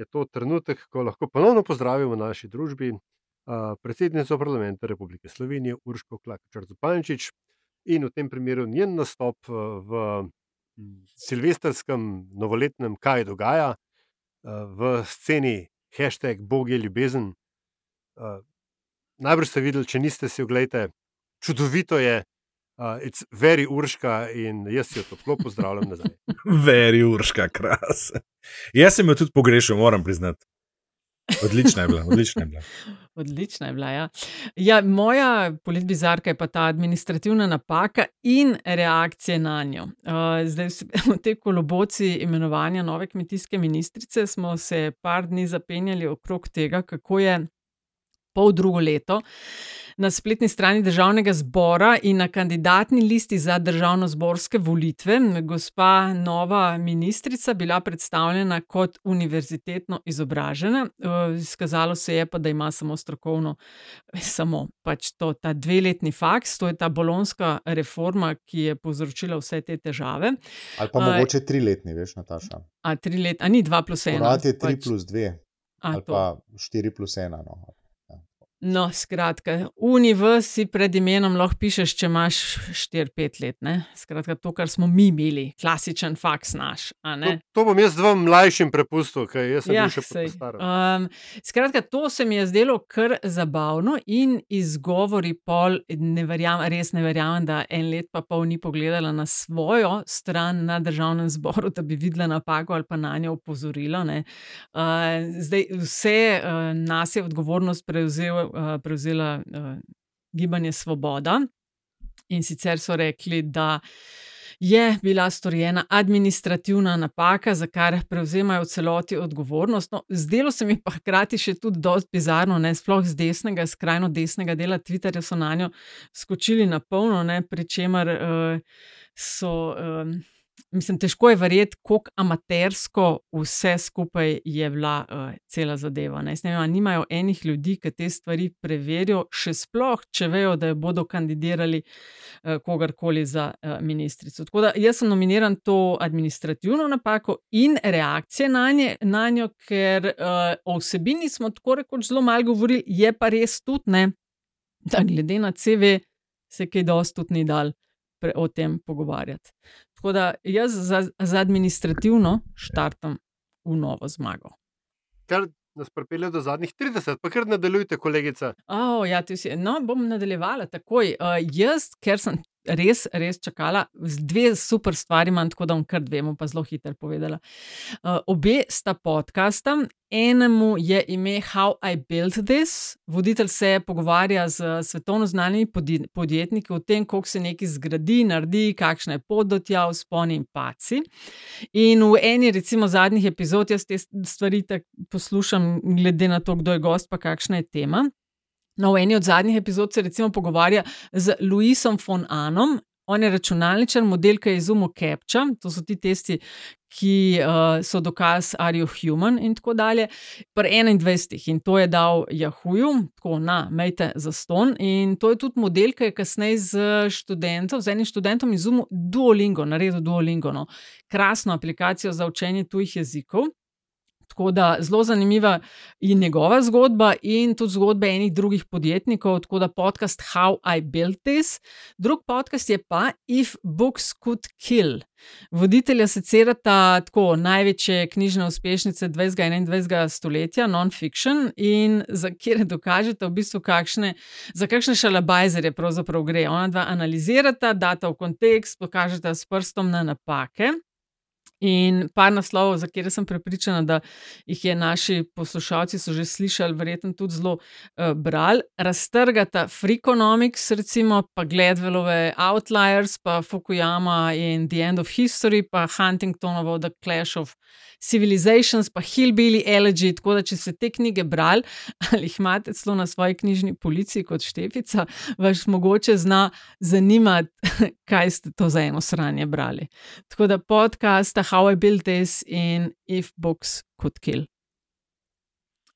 je to trenutek, ko lahko ponovno pozdravimo v naši družbi uh, predsednico parlamenta Republike Slovenije Urško Klakočar Zupančič in v tem primeru njen nastop v mm, silvestrskem novoletnem Kaj dogaja v sceni hashtag Bog je ljubezen. Najbrž ste videli, če niste si oglejte, čudovito je, uh, it's very urška in jaz jo toplo pozdravljam nazaj. [laughs] Veri urška kras. Jaz sem jo tudi pogrešal, moram priznati. Odlična je bila, odlična je bila. Odlična je bila. Ja. Ja, moja politbizarka je pa ta administrativna napaka in reakcije na njo. Uh, zdaj, [laughs] v tej koloboci imenovanja nove kmetijske ministrice smo se par dni zapenjali okrog tega, kako je pol drugo leto na spletni strani državnega zbora in na kandidatni listi za državno-zborske volitve gospa nova ministrica bila predstavljena kot univerzitetno izobražena. Eh, Izkazalo se je pa, da ima samo strokovno, samo pač to, ta dveletni faks, to je ta bolonska reforma, ki je povzročila vse te težave. Ali pa A, mogoče triletni, veš, Nataša. A tri let, a ni dva plus ena. Ponavadi je tri pač, plus dve, a, ali to. pa štiri plus ena. No. No, skratka, Univers si pred imenom lahko pišeš, če imaš 4-5 let. Ne? Skratka, to, kar smo mi imeli, klasičen faks naš. To, to bom jaz dvom mlajšim prepustil, ker jaz sem Ja, še sej. star. Um, skratka, to se mi je zdelo kar zabavno in izgovori pol, ne verjamem, res ne verjamem, da en let pa pol ni pogledala na svojo stran na državnem zboru, da bi videla napako ali pa na njo opozorila. ne. Uh, zdaj, vse uh, nas je odgovornost prevzel, uh, prevzela uh, gibanje Svoboda. In sicer so rekli, da je bila storjena administrativna napaka, za kar prevzemajo v celoti odgovornost. No, zdelo se mi pa hkrati še tudi dosti bizarno, ne sploh z desnega, skrajno desnega dela Twitterja so na njo skočili na polno, pri čemer uh, so. Um, Mislim, težko je verjeti, kako amatersko vse skupaj je bila uh, cela zadeva. Ne. Ne vem, nimajo enih ljudi, ki te stvari preverijo, še sploh, če vejo, da bodo kandidirali uh, kogarkoli za uh, ministrico. Tako da jaz sem nominiran to administrativno napako in reakcije na, nje, na njo, ker uh, o vsebini smo tako rekoč zelo malo govorili, je pa res tudi ne, da glede na CV se kaj dosti tudi ni dal o tem pogovarjati. Tako da jaz za, za administrativno štartam v novo zmago. Kar nas pripelje do zadnjih 30, pa kar nadaljujte, kolegica. Oh, ja, si. No, bom nadaljevala takoj. Uh, jaz, ker sem res, res čakala, dve super stvari imam, tako da bom kar dve, pa zelo hitro povedala. Uh, obe sta podcasta. Enemu je ime How I Built This. Voditelj se pogovarja z svetovno znanimi podje- podjetniki o tem, kako se nekaj zgradi, naredi, kakšna je pot do tja, vzponi in paci. In v eni, recimo, zadnjih epizod, jaz te stvari tako poslušam, glede na to, kdo je gost, pa kakšna je tema. No, v eni od zadnjih epizod se recimo pogovarja z Luisom von Anom. On je računalničar, model, ki je izumil Captcha, to so ti testi, ki uh, so dokaz, are you human in tako dalje. Pri 21. in to je dal Yahooju, tako na, mejte za ston. In to je tudi model, ki je kasneje z študentom, z enim študentom izumil Duolingo, naredil Duolingo, no. krasno aplikacijo za učenje tujih jezikov. Tako da zelo zanimiva je njegova zgodba in tudi zgodbe enih drugih podjetnikov, tako da podcast How I Built This. Drug podcast je pa If Books Could Kill. Voditelja secerata tako največje knjižne uspešnice 20. in 21. stoletja, non-fiction, in za kjer dokažete v bistvu, kakšne, za kakšne šalabajzerje pravzaprav gre. Ona dva analizirata, data v kontekst, pokažeta s prstom na napake. In par naslovov, za katere sem prepričana, da jih je naši poslušalci že slišali, verjetno tudi zelo uh, brali. Raztrgata Freakonomics, recimo, pa Gledvelove Outliers, pa Fukuyama in The End of History, pa Huntingtonovo The Clash of Civilizations, pa Hillbilly Elegy. Tako da, če ste te knjige brali [laughs] ali jih imate celo na svoji knjižni policiji kot Štefica, vas mogoče zna zanimati, [laughs] kaj ste to za eno sranje brali. Tako da podcasta How I Built This in If Books Could Kill.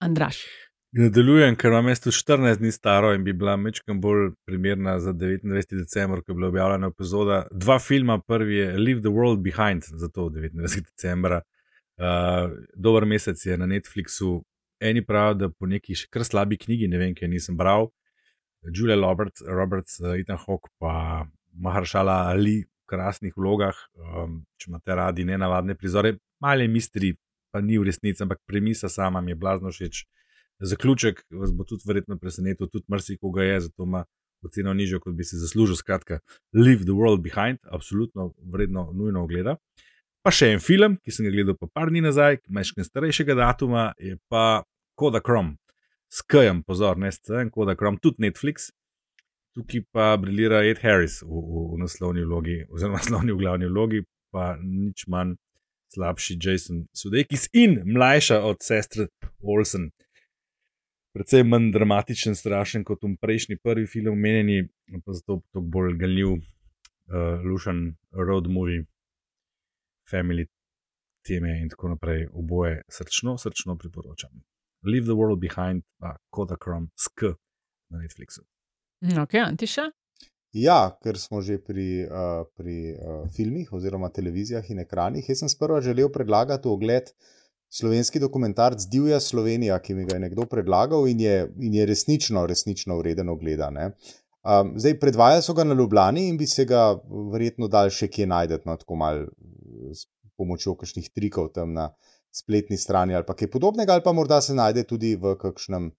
Andraš. Nadaljujem, ker imam mesto 14 dni staro in bi bila mečkam bolj primerna za 29. decembr, ko je bila objavljena epizoda. Dva filma, prvi je Leave the World Behind, zato 29. decembra. Uh, dober mesec je na Netflixu. Eni pravijo, da po neki še kar slabi knjigi, ne vem, kaj nisem bral. Julia Roberts, Roberts uh, Ethan Hawke, pa Maharshala Ali krasnih vlogah, um, če imate radi nenavadne prizore, male misteri, pa ni v resnici, ampak premisa sama mi je blazno všeč. Zaključek vas bo tudi verjetno presenetil, tudi marsikoga je, zato ima oceno nižjo, kot bi si zaslužil. Skratka, Leave the World Behind, absolutno vredno, nujno ogleda. Pa še en film, ki sem ga gledal pa par dni nazaj, majčkaj starejšega datuma, je pa Koda Krom. Skajem, pozor, ne scen, Koda Krom, tudi Netflix. Tukaj pa briljira Ed Harris v, v, v naslovni vlogi, oziroma [laughs] naslovni v glavni vlogi, pa nič manj slabši Jason Sudeikis in mlajša od sestre Olsen. precej manj dramatičen, strašen kot v prejšnji prvi film, menjeni, pa zato to bolj galjiv, uh, lušen road movie, family teme in tako naprej. Oboje srčno, srčno priporočam. Leave the world behind, pa Kodakrom, sk na Netflixu. Ok, Antiša. Ja, ker smo že pri, uh, pri uh, filmih oziroma televizijah in ekranih. Jaz sem sprva želel predlagati ogled slovenski dokumentarc Divja Slovenija, ki mi ga je nekdo predlagal in je, in je resnično, resnično vreden ogleda. Um, zdaj, predvajali so ga na Ljubljani in bi se ga verjetno dal še kje najdete, no, tako malo s pomočjo kakšnih trikov tam na spletni strani ali kaj podobnega, ali pa morda se najde tudi v kakšnem.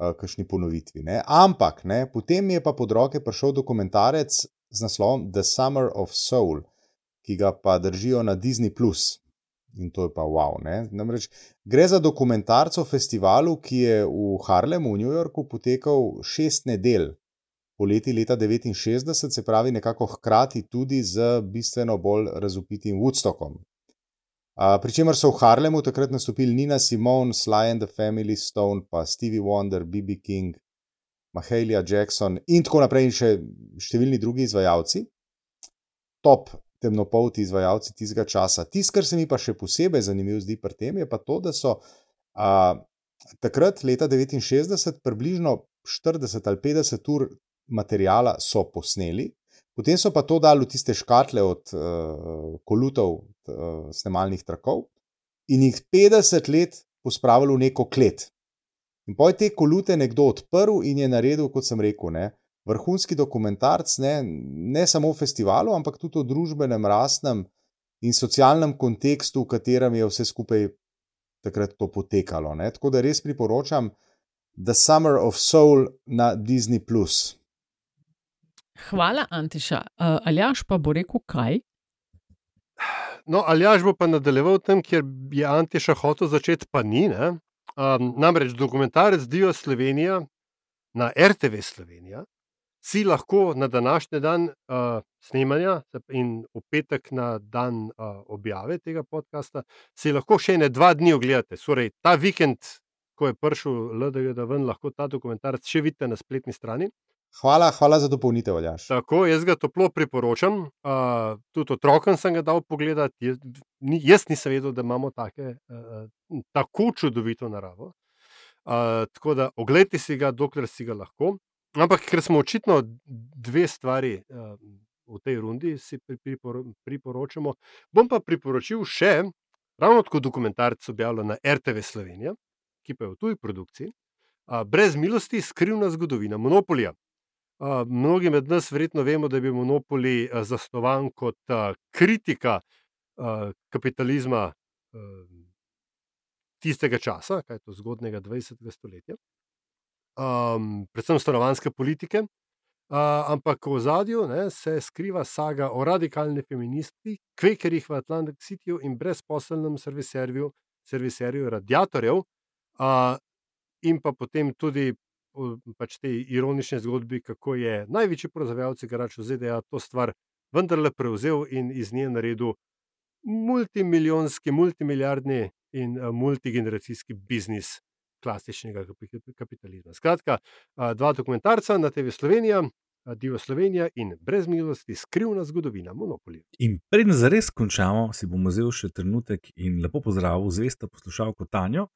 Kakšni ponovitvi. Ne? Ampak, ne, potem je pa pod roke prišel dokumentarec z naslovom The Summer of Soul, ki ga pa držijo na Disney. In to je pa wow. Namreč, gre za dokumentarco festivalu, ki je v Harlemu, v New Yorku, potekal šest nedelj, poleti leta 69, se pravi, nekako hkrati tudi z bistveno bolj razupitim Woodstockom. Pričemer so v Harlemu takrat nastopili Nina Simone, Sly and the Family Stone, pa Stevie Wonder, B.B. King, Mahalia Jackson in tako naprej, in še številni drugi izvajalci. Top temnopolti izvajalci tistega časa. Tisto, kar se mi pa še posebej zanimivo zdi pri tem, je pa to, da so a, takrat, leta 69, približno 40 ali 50 ur materijala posneli, potem so pa to dali v tiste škatle od uh, kolutov, uh, snemalnih trakov in jih 50 let pospravili v neko klet. In poj te kolute nekdo odprl in je naredil, kot sem rekel, ne, vrhunski dokumentarc, ne, ne samo o festivalu, ampak tudi o družbenem, rasnem in socialnem kontekstu, v katerem je vse skupaj takrat to potekalo. Ne. Tako da res priporočam The Summer of Soul na Disney. Hvala, Antiša. Uh, Aljaš pa bo rekel kaj? No, Aljaš bo pa nadaljeval tam, kjer je Antiša hotel začeti, pa ni. Um, namreč dokumentarec Dio Slovenija na RTV Slovenija si lahko na današnji dan uh, snemanja in v petek na dan uh, objave tega podcasta, si lahko še ne dva dni ogledate. Torej, ta vikend, ko je prišel LDG, da ven lahko ta dokumentarc še vidite na spletni strani. Hvala, hvala za dopolnitev, Aljaš. Tako, jaz ga toplo priporočam. Uh, tudi otrokom sem ga dal pogledati. Jaz, ni, jaz nisem vedel, da imamo take, uh, tako čudovito naravo. Uh, tako da, oglejte si ga, dokler si ga lahko. Ampak, ker smo očitno dve stvari uh, v tej rundi, si priporo, priporočamo. Bom pa priporočil še, ravno tako dokumentarc objavljen na RTV Slovenija, ki pa je v tuji produkciji, uh, brez milosti, skrivna zgodovina Monopolija. Mnogi med nas verjetno vemo, da je bil Monopoli uh, zasnovan kot uh, kritika uh, kapitalizma tistega časa, kaj je to zgodnega 20. stoletja um, predvsem stanovanske politike. Uh, ampak v zadju se skriva saga o radikalni feministki, kvekerjih v Atlantic Cityju in brezposelnem serviserju, serviserju radiatorjev, uh, in pa potem tudi pač te ironične zgodbe, kako je največji proizvajalec garač v ZDA to stvar vendarle prevzel in iz nje naredil multimilijonski, multimilijardni in uh, multigeneracijski biznis klasičnega kapitalizma. Skratka, dva dokumentarca na TV Slovenija, Divo Slovenija in brez milosti, skrivna zgodovina monopolija. In predem zares končamo, si bomo vzeli še trenutek in lepo pozdravil zvesto poslušalko Tanjo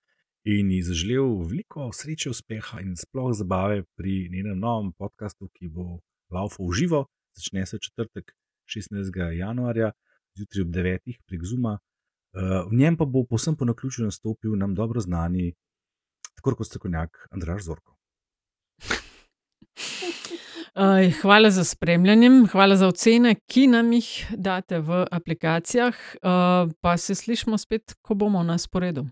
in ji zaželel veliko sreče, uspeha in sploh zabave pri njenem novem podkastu, ki bo laufal v živo, začne se četrtek 16. januarja, zjutraj ob 9. prek Zuma. V njem pa bo posem po naključju nastopil nam dobro znani tako kot strokovnjak Andraš Zorko. Hvala za spremljanje, hvala za ocene, ki nam jih date v aplikacijah. Pa se slišmo spet, ko bomo na sporedu.